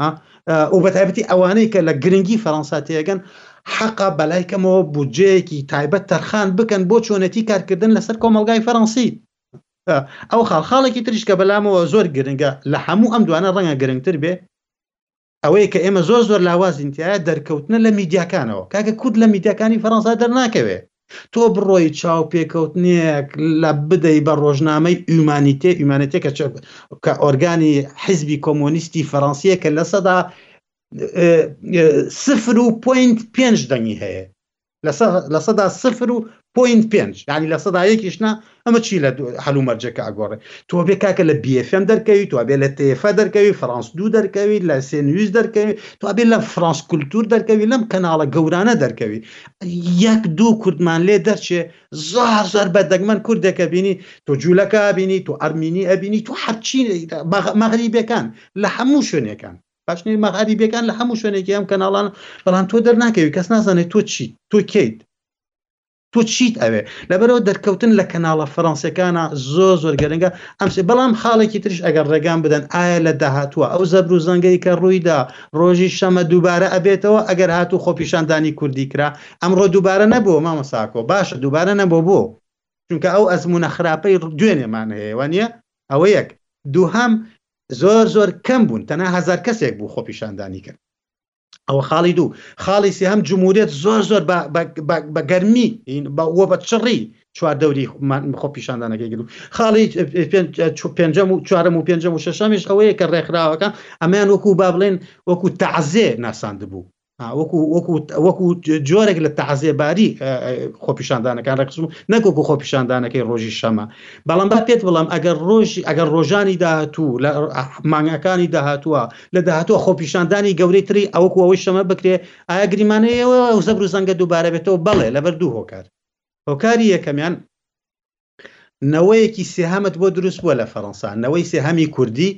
ها و بە تایبەتی ئەوانەی کە لە گرنگی فەرەنسا تێگەن حەقا بەلای کەمەوە بودجەیەکی تایبەت تەرخان بکەن بۆ چۆنێتی کارکردن لەسەر کۆمەلگای فەرەنسی ئەو خاڵ خاڵێکی تریش کە بەلامەوە زۆر گرنگە لە هەموو ئەم دوانە ڕەنگە گرنگتر بێ ئەوەیە کە ئێمە زۆر زۆر لاوازین تایە دەرکەوتنە لە میدیاکانەوە کاکە کورد لە میدیاکانی فەرەنسا دەرناکەوێ تۆ بڕۆی چاوپێکەوتنێک لە بدەی بە ڕۆژنامەی ئومانیتێ، ئومانیتێ کە چە کە ئۆرگانی حیزبی کۆمۆنیستی فەرەنسیە کە لە سەدا سفر و پۆینت پێنج دەنگی هەیە لە سەدا سفر و پۆینت پێنج یانی لە سەدا یەکیش نا ئەمە چی لە حلو مەرجەکە ئەگۆڕێ تۆ بێ کاکە لە بیفم دەرکەوی تو بێ لە تێفە دەرکەوی فرانس دوو دەرکەوی لە سێنویز دەرکەوی تو بێ لە فرانس کولتور دەرکەوی لەم کەناڵە گەورانە دەرکەوی یەک دوو کوردمان لێ دەرچێ زار زار بە دەگمەن کوردێکە بینی تۆ جوولەکە بینی تو ئەرمینی ئەبینی تو هەرچی مەغریبەکان لە هەموو شوێنەکان باشنی مەغاری بێکان لە هەموو شوێنێکی ئەم کەناڵان بەڵام تۆ دەرناکەوی کەس نازانێت تۆ چیت تۆ کەیت تۆ چیت ئەوێ لەبەرەوە دەرکەوتن لە کەناڵە فەرەنسیەکانە زۆر زۆر گەرنگە ئەم بەڵام خاڵێکی ترش ئەگەر ڕێگان بدەن ئایا لە داهاتووە ئەو زەبر و زەنگەی کە ڕوویدا ڕۆژی شەمە دووبارە ئەبێتەوە ئەگەر هاتوو خۆپیشاندانی کوردی کرا ئەمڕۆ دووبارە نەبووە مامەساکۆ باشە دووبارە نەبوو بۆ چونکە ئەو ئەزمونە خراپەی دوێنێمان هەیە وانە ئەوە یەک دووهام زۆر زۆر کەم بوون تەنها هزار کەسێک بوو خۆپیشاندانی کرد ئەوە خاڵی دوو خاڵی سێ هەم جمهورێت زۆر زۆر بە گەرمی بەوە بە چڕی چوار دەوری خۆ پیشاندانەکەی گرو خاڵی پێنجەم و چوارم و پێنجەم و شەشەمیش ئەوەیە کە ڕێکخراوەکە ئەمەیان وەکو با بڵێن وەکو تەعزێ ناساند بوو وەکو وەکو وەکو جۆرێک لە تەعزێباری خۆپیشاندانەکان ڕێکسم نەکۆکو خۆپیشاندانەکەی ڕۆژی شەمە بەڵام با پێت بڵام ئەگەر ڕۆژی ئەگەر ڕۆژانی داهاتوو لە مانگەکانی داهاتووە لە داهاتووە خۆپیشاندانی گەورەی تری ئەوەکو ئەوەی شەمە بکرێ ئایا گریمانەیەوە و زەبر و زەنگە دووبارە بێتەوە بەڵێ لەبەر دوو هۆکار هۆکاری یەکەمیان نەوەیەکی سێهەمت بۆ دروست بووە لە فەڕەنسا نەوەی سێهەمی کوردی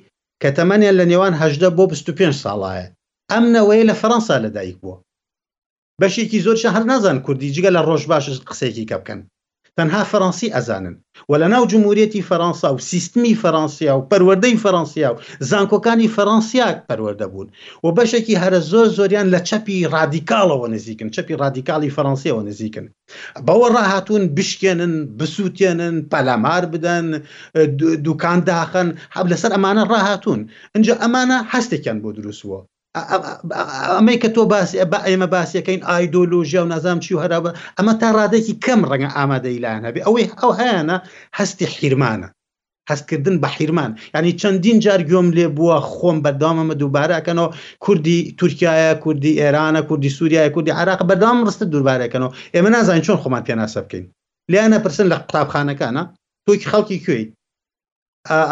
کە تەمەنیان لە نێوان هەژدە بۆ 25 ساڵایە ئەم نەوەیە لە فەڕەنسا لەدایک بووە بەشێکی زۆریشان هەر نازانن کوردی جگە لە ڕۆژ باش قسەیەکی کە بکەن تەنها فەرەنسی ئەزانن و لە ناو جمهوریەتی فەرەنسا و سیستمی فەرەنسیا و پەروەردەی فەرەنسیا و زانکۆکانی فەرەنسیا پەروەردە بوون و بەشێکی هەرە زۆر زۆریان لە چەپی ڕادیکاڵەوە نزیکن چەپی ڕادیکاڵی فەرەنسیەوە نزیکن بەوە ڕاهاتوون بشکێنن بسووتێنن پەلامار بدەن دوکان داخن حەب لەسەر ئەمانە ڕاهاتوون ئەجا ئەمانە هەستێکیان بۆ دروستووە ئەمەی کە تۆ باسی بە ئێمە باسیەکەین ئایدۆلۆژیا و نازام چی و هەرابە ئەمە تا ڕادێکی کەم ڕەنگە ئامادەی لایەن هەبێ ئەوەی ئەو هەیەە هەستی حیرمانە هەستکردن بە حیرمان ینی چەندین جار گوێم لێ بووە خۆم بەردامەمە دووبارەکەنەوە کوردی تورکایە کوردی ئێرانە کوردی سووریای کوردی عراق بەردام ڕستە دووربارەکەنەوە ئێمە نازانین چۆن خۆمان پێناسە بکەین لیانە پرسن لە قوتابخانەکانە تۆکی خەڵکی کوێی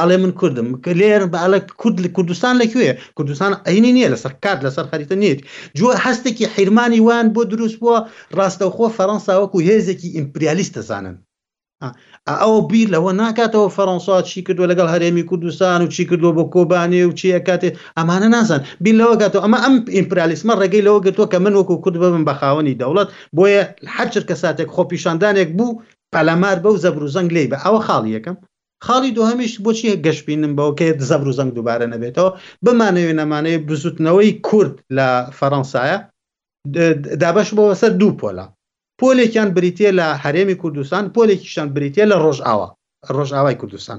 ئەڵێ من کوردم لێر بەڵک کورد لە کوردستان لەکوێ کوردستان ئەینی نییە لەسەر کات لەسەر خەریتە نیت جوە هەستێکی حیرمانی وان بۆ دروست بووە ڕاستەوخۆ فەەنسا وەکو هێزێکی ئیمپریالیست دەزانن ئەوە بیر لەوە ناکاتەوە فەەنسا چی کردو لەگەڵ هەرێمی کوردستان و چی کردو بۆ کۆبانێ و چی ئەکاتێ ئەمانە نازان بیر لەوە کاتەوە ئەمە ئەم ئیمپرالیسمە ڕێگەی لەوە گرتووە کە من وەکو کورد ببم بە خاوەنی دەوڵەت بۆیە حەچر کە ساتێک خۆپیشاندانێک بوو پەلامار بەو زەبر و زەنگ لێی بە ئەوە خاڵی یەکەم خاڵی دوهەمیش بۆچی گەش بینم بەوە کە زەبر و زەنگ دوبارە نەبێتەوە بمانەوێ نەمانەوێ بزوتنەوەی کورد لە فەرەنسایە دابەش بۆ سەر دوو پۆلە پۆلێکیان بریتە لە هەرێمی کوردستان پۆلێکیشان بریتە لە ڕۆژئاوا ڕۆژئاوای کوردستان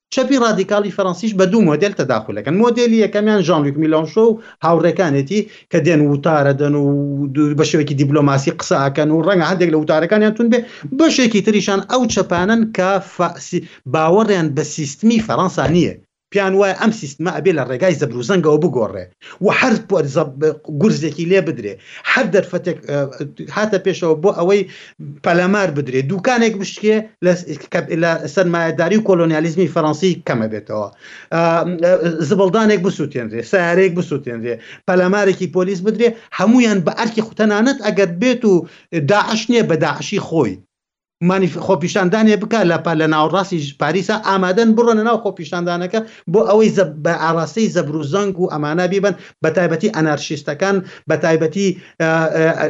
چەپی ڕادیکاڵی فەرەنسیش بە دوو مۆدێل تەداخول دەکەن، مۆدێلی یەکەمیان ژان لوک میلانشۆ و هاوڕێکانێتی کە دێن وتارەدەن و بە شێوەیەکی دیپلۆماسی قسە ئەکەن و ڕەنگە هەندێک لە وتارەکانیان توند بێ، بەشێکی تریشان ئەو چەپانەن کە باوەڕیان بە سیستمی فەرەنسا نییە، پێیان وایە ئەم سیستمە ئەبێ لە ڕێگای زەبروزەنگەوە بگۆڕرێ و هەر گورزێکی لێ بدرێ، هەر دەرفەتێک هاتە پێشەوە بۆ ئەوەی پەلامار بدرێت، دوکانێک بشکێ لە سەرمایەداری و کۆلۆنیالیزمی فەرەنسی کەمەبێتەوە، زبڵدانێک بسووتێنرێ، سەیارەیەک بسووتێنرێ، پەلامارێکی پۆلیس بدرێ، هەموویان بە ئەرکی خۆ تەنانەت ئەگەر بێت و داعش نییە بە داعشی خۆی خۆپیشاندانێ بکات لە پا لە ناوەڕاستی پاریسا ئامادەن بڕۆنە ناو خۆپیشاندانەکە بۆ ئەوەی بە ئاراستەی زەبروزەنگ و ئەمانە بیبەن بە تایبەتی ئەنارشیستەکان بە تایبەتی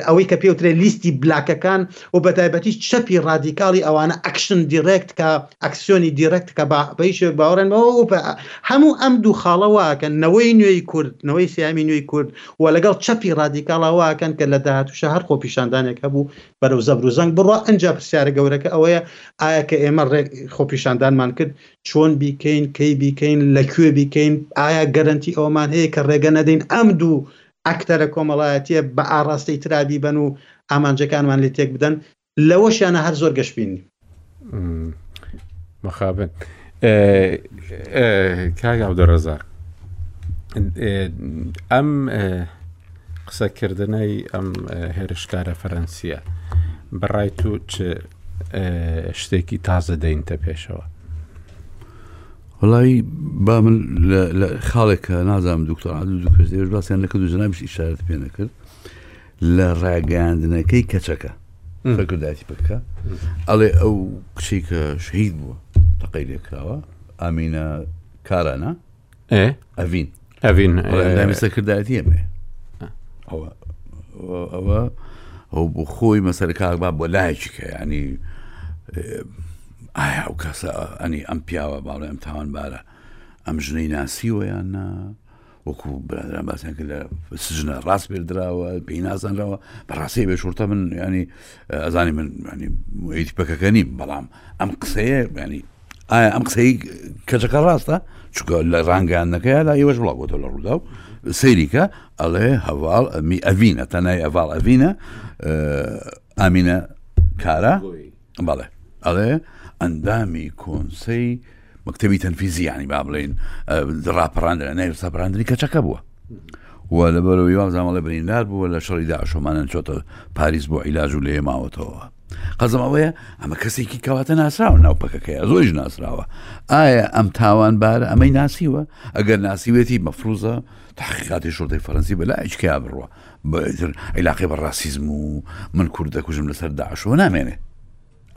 ئەوەی کە پێوترێ لیستی بلاکەکان و بەتایبەتی چەپی ڕادیکاڵی ئەوانە ئەکشن دیرێکت کە ئەکسسیۆنی دیرەکت کە بە بەی شێک باوەڕێن بەوە وپە هەموو ئەم دوو خاڵەوەکەن نەوەی نوێی کورد نەوەی سیامی نوێی کورد و لەگەڵ چەپی ڕادیکاڵەوەکەن کە لە داهاتوشە هەر خۆ پیشاندانێک هەبوو بەرەو زەبر و زەنگ بڕە ئەجا پرسیارە گەورەکە ئەوەیە ئایا کە ئێمە ڕێک خۆپیشاندانمان کرد چۆن بیکەین کەی بیکەین لە کوێ بیکەین ئایا گەرنتی ئەومان هەیە کە ڕێگە نەدەین ئەم دوو ئەکتەرە کۆمەڵایەتیە بە ئاڕاستەی ترا بیبەن و ئامانجەکانمان لێ تێک بدەن لەوەشیانە هەر زۆر گەشبین مخابن کاک عبدالرزاق ئەم قسەکردنەی ئەم هێرشکارە فەرەنسیە بەڕای تو چ شتێکی تازە دەینتە پێشەوە وەڵایی با من لە خاڵێک کە نازانم دوکتۆر عادل و دوکتۆر زێوش باسیان نەکرد و جنابیش ئیشارەت پێ نەکرد لە ڕاگەیاندنەکەی کەچەکە بەگردایەتی پکە ئەڵێ ئەو کچی کە شەهید بووە تەقەی لێکراوە ئامینە کارانە ئەڤین ئەڤین ئەندامی سەرکردایەتی ئەمێ ئەوە ئەوە ئەو بۆ خۆی مەسەر کاکبا بۆ لایەکی کە ینی ئایا ئەو کەسە ئەنی ئەم پیاوە باڵێ ئەم تاوانبارە ئەم ژنەی ناسی وەیان نا وەکو برادران باسیان کرد لە سژنە ڕاست پێدراوە پێی نازانراوە بەڕاستی بێ شورتە من ینی ئەزانی من ینی پەکەکە نیم بەڵام ئەم قسەیە ینی ئایا ئەم قسەی کەچەکە ڕاستە چکە لە ڕانگەیانەکەی لا ئێوەش بڵاو بۆتە لە ڕوودا و سەیریکە ئەڵێ هەواڵ ئەمی ئەڤینە تەنای ئەڤاڵ ئەڤینە ئامینە کارە بەڵێ ئەڵێ ئەندامی کۆنسەی مەکتتەبی تەنفیزیانی با بڵین ڕاپەڕاندرا نای سەپراندنی کەچەکە بووە و لە بەرەوەی وازامەڵە برینار بووە لە شەڕیدا شۆمانەن چۆتە پاریس بۆ عیلاج و لێ ماوەتەوە قەزم ئەوەیە ئەمە کەسێکی کەواتە ناسراوە ناو پەکەکەیە زۆیش ناسراوە ئایا ئەم تاوان بارە ئەمەی ناسیوە ئەگەر ناسیوێتی مەفروزە تحقیقاتی شردەی فەرەنسی بە لایچکیا بڕوە بەتر عیلاقی بە ڕاسیزم و من کورد دەکوژم لەسەر داعشەوە نامێنێ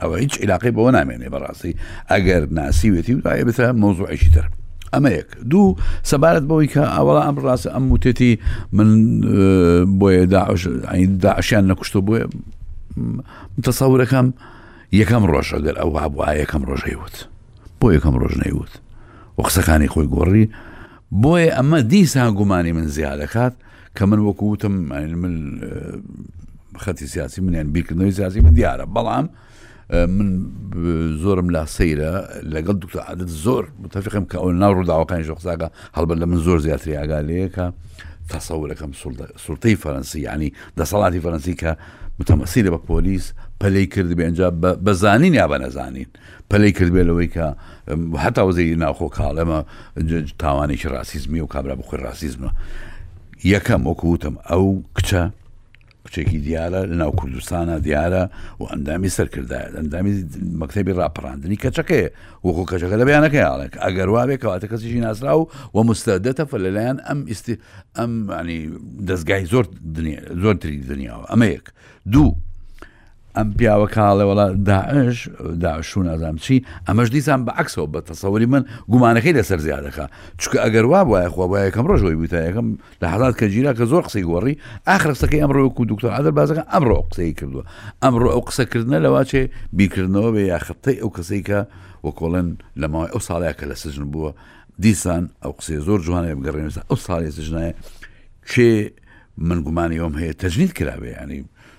ئەوە هیچ عیلاقی بەوە نامێنێ بەڕاستی ئەگەر ناسیوێتی و داە بێتە مۆزوعێکی تر ئەمە یەک دوو سەبارەت بەوەی کە ئەوڵا ئەم ڕاستە ئەم وتێتی من بۆیە داعشیان نەکوشتە بۆیە تەسەورەکەم یەکەم ڕۆژ ئەگەر ئەو هابووە یەکەم ڕۆژەی وت بۆ یەکەم ڕۆژ نەیوت و قسەکانی خۆی گۆڕی بۆیە ئەمە دیسان گومانی من زیاد دەکات کە من وەکووتم من خەتی سیاسی منیان بیرکردنەوەی سیاسی من دیارە بەڵام من زۆرم لا سەیرە لەگەڵ دکتۆر عادت زۆر متفقم کە ئەو ناو ڕووداوەکانی ژۆقساگە هەڵبەت لە من زۆر زیاتری ئاگالەیەکە تەسەورەکەم سوڵتەی فەرەنسی ینی دەسەڵاتی فەرەنسی کە متەمەسی لە بە پۆلیس پەلی کرد بێ ئەجا بەزانین یا بە نەزانین پەلی کرد بێ لەوەی کە هەتا وەزیری ناوخۆ کاڵێمە تاوانێکی ڕاستیزمی و کابرا بخۆی ڕاستیزمە یەکەم وەکوتم ئەو کچە کچێکی دیارە لە ناو کوردستانە دیارە و ئەندامی سەرکردایە ئەندامی مەکتتەبی ڕاپەڕاندنی کەچەکەی وەکو کەچەکە لە بیانەکەی ئاڵێک ئەگەر وابێ کەواتە کەسیی ناسرا و و مستەدەتە فە لەلایەن ئەم ئیستی ئەم دەستگای زۆر زۆرتری دنیاوە ئەمە یەک دوو ئەم پیاوە کاڵێ وڵا داعش داعشون ئازام چی ئەمەش دیسان بە عکسەوە بە تەسەوەری من گومانەکەی لەسەر زیادەکە چکە ئەگەر وا وایە خۆ وایە کەم ڕۆژەوەی بوویتا یەکەم لە حڵات کە گیرا کە زۆر قسەی گۆڕی ئاخرسەکەی ئەم ڕۆک و دکتۆر عادر بازەکە ئەمڕۆ قسەی کردووە ئەمڕۆ ئەو قسەکردە لەواچێ بیکردنەوە بێ یاخەتەی ئەو کەسەی کە وەکۆڵن لە ماوەی ئەو ساڵەیە کە لە سزن بووە دیسان ئەو قسێ زۆر جوانە بگەڕێنسا ئەو ساڵی سژنایە کێ من گومانی ئەوم هەیە تەجنیت کراوێ ینی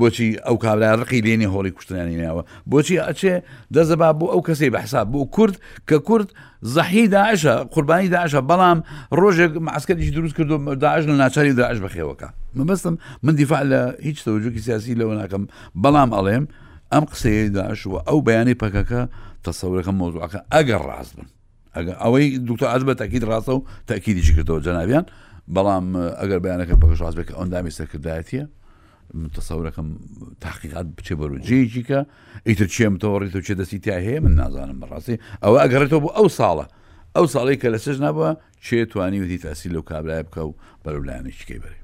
بۆچی ئەو کابرا ڕقی لێنێ هۆڵی کوشتنانی ناوە بۆچی ئەچێ دەزەبا بۆ ئەو کەسی بەحساب بۆ کورد کە کورد زەحی داعشە قوربانی داعشە بەڵام ڕۆژێک ماسکەتیش دروست کردو داعش لە ناچاری داعش بەخێوەکە مەبستم من دیفاع لە هیچ تەوجوکی سیاسی لەوە ناکەم بەڵام ئەڵێم ئەم قسەیە داعش و ئەو بەیانی پەکەکە تەسەورەکە مۆزوعەکە ئەگەر ڕاست بن ئەگە ئەوەی دوکتە ئاز بە تاکیید ڕاستە و تاکیدیشی کردەوە جەناویان بەڵام ئەگەر بەیانەکە بەگەشاز بێت کە ئەندامی سەرکردایەتە من تەسەورەکەم تاقیقات بچێ بەرو جێجیکە ئیتر چێم تەوەڕی تۆ چێ دەستی تا هەیە من نازانم بەڕاستی ئەوە ئەگەڕێتەوە بۆ ئەو ساڵە ئەو ساڵی کە لە سژنا بووە چێ توانی وتی تاسی لەو کابرای بکە و بەرەو لایەنێکیکەی بەرێ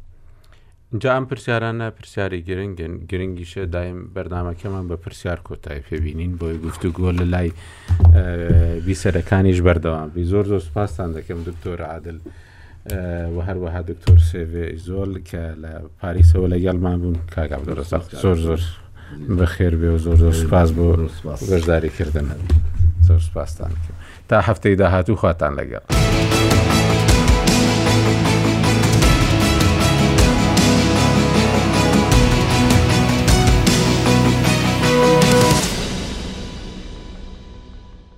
جا ئەم پرسیارانە پرسیاری گرنگن گرنگیشە دایم بەردامەکەمان بە پرسیار کۆتای پێبینین بۆی گفتوگۆ لە لای بیسەرەکانیش بەردەوام بی زۆر زۆر سپاستان دەکەم دکتۆر عادل. و هەروەها دکتۆر سێڤێ ئیزۆل کە لە پاریسەوە لەگەڵمان بوون کاک عەبدولرەزاق زۆر زۆر بەخێر بێ و زۆر زۆر سوپاس بۆ بەشداری کردن زۆر سوپاستان کرد تا هەفتەی داهاتوو خواتان لەگەڵ.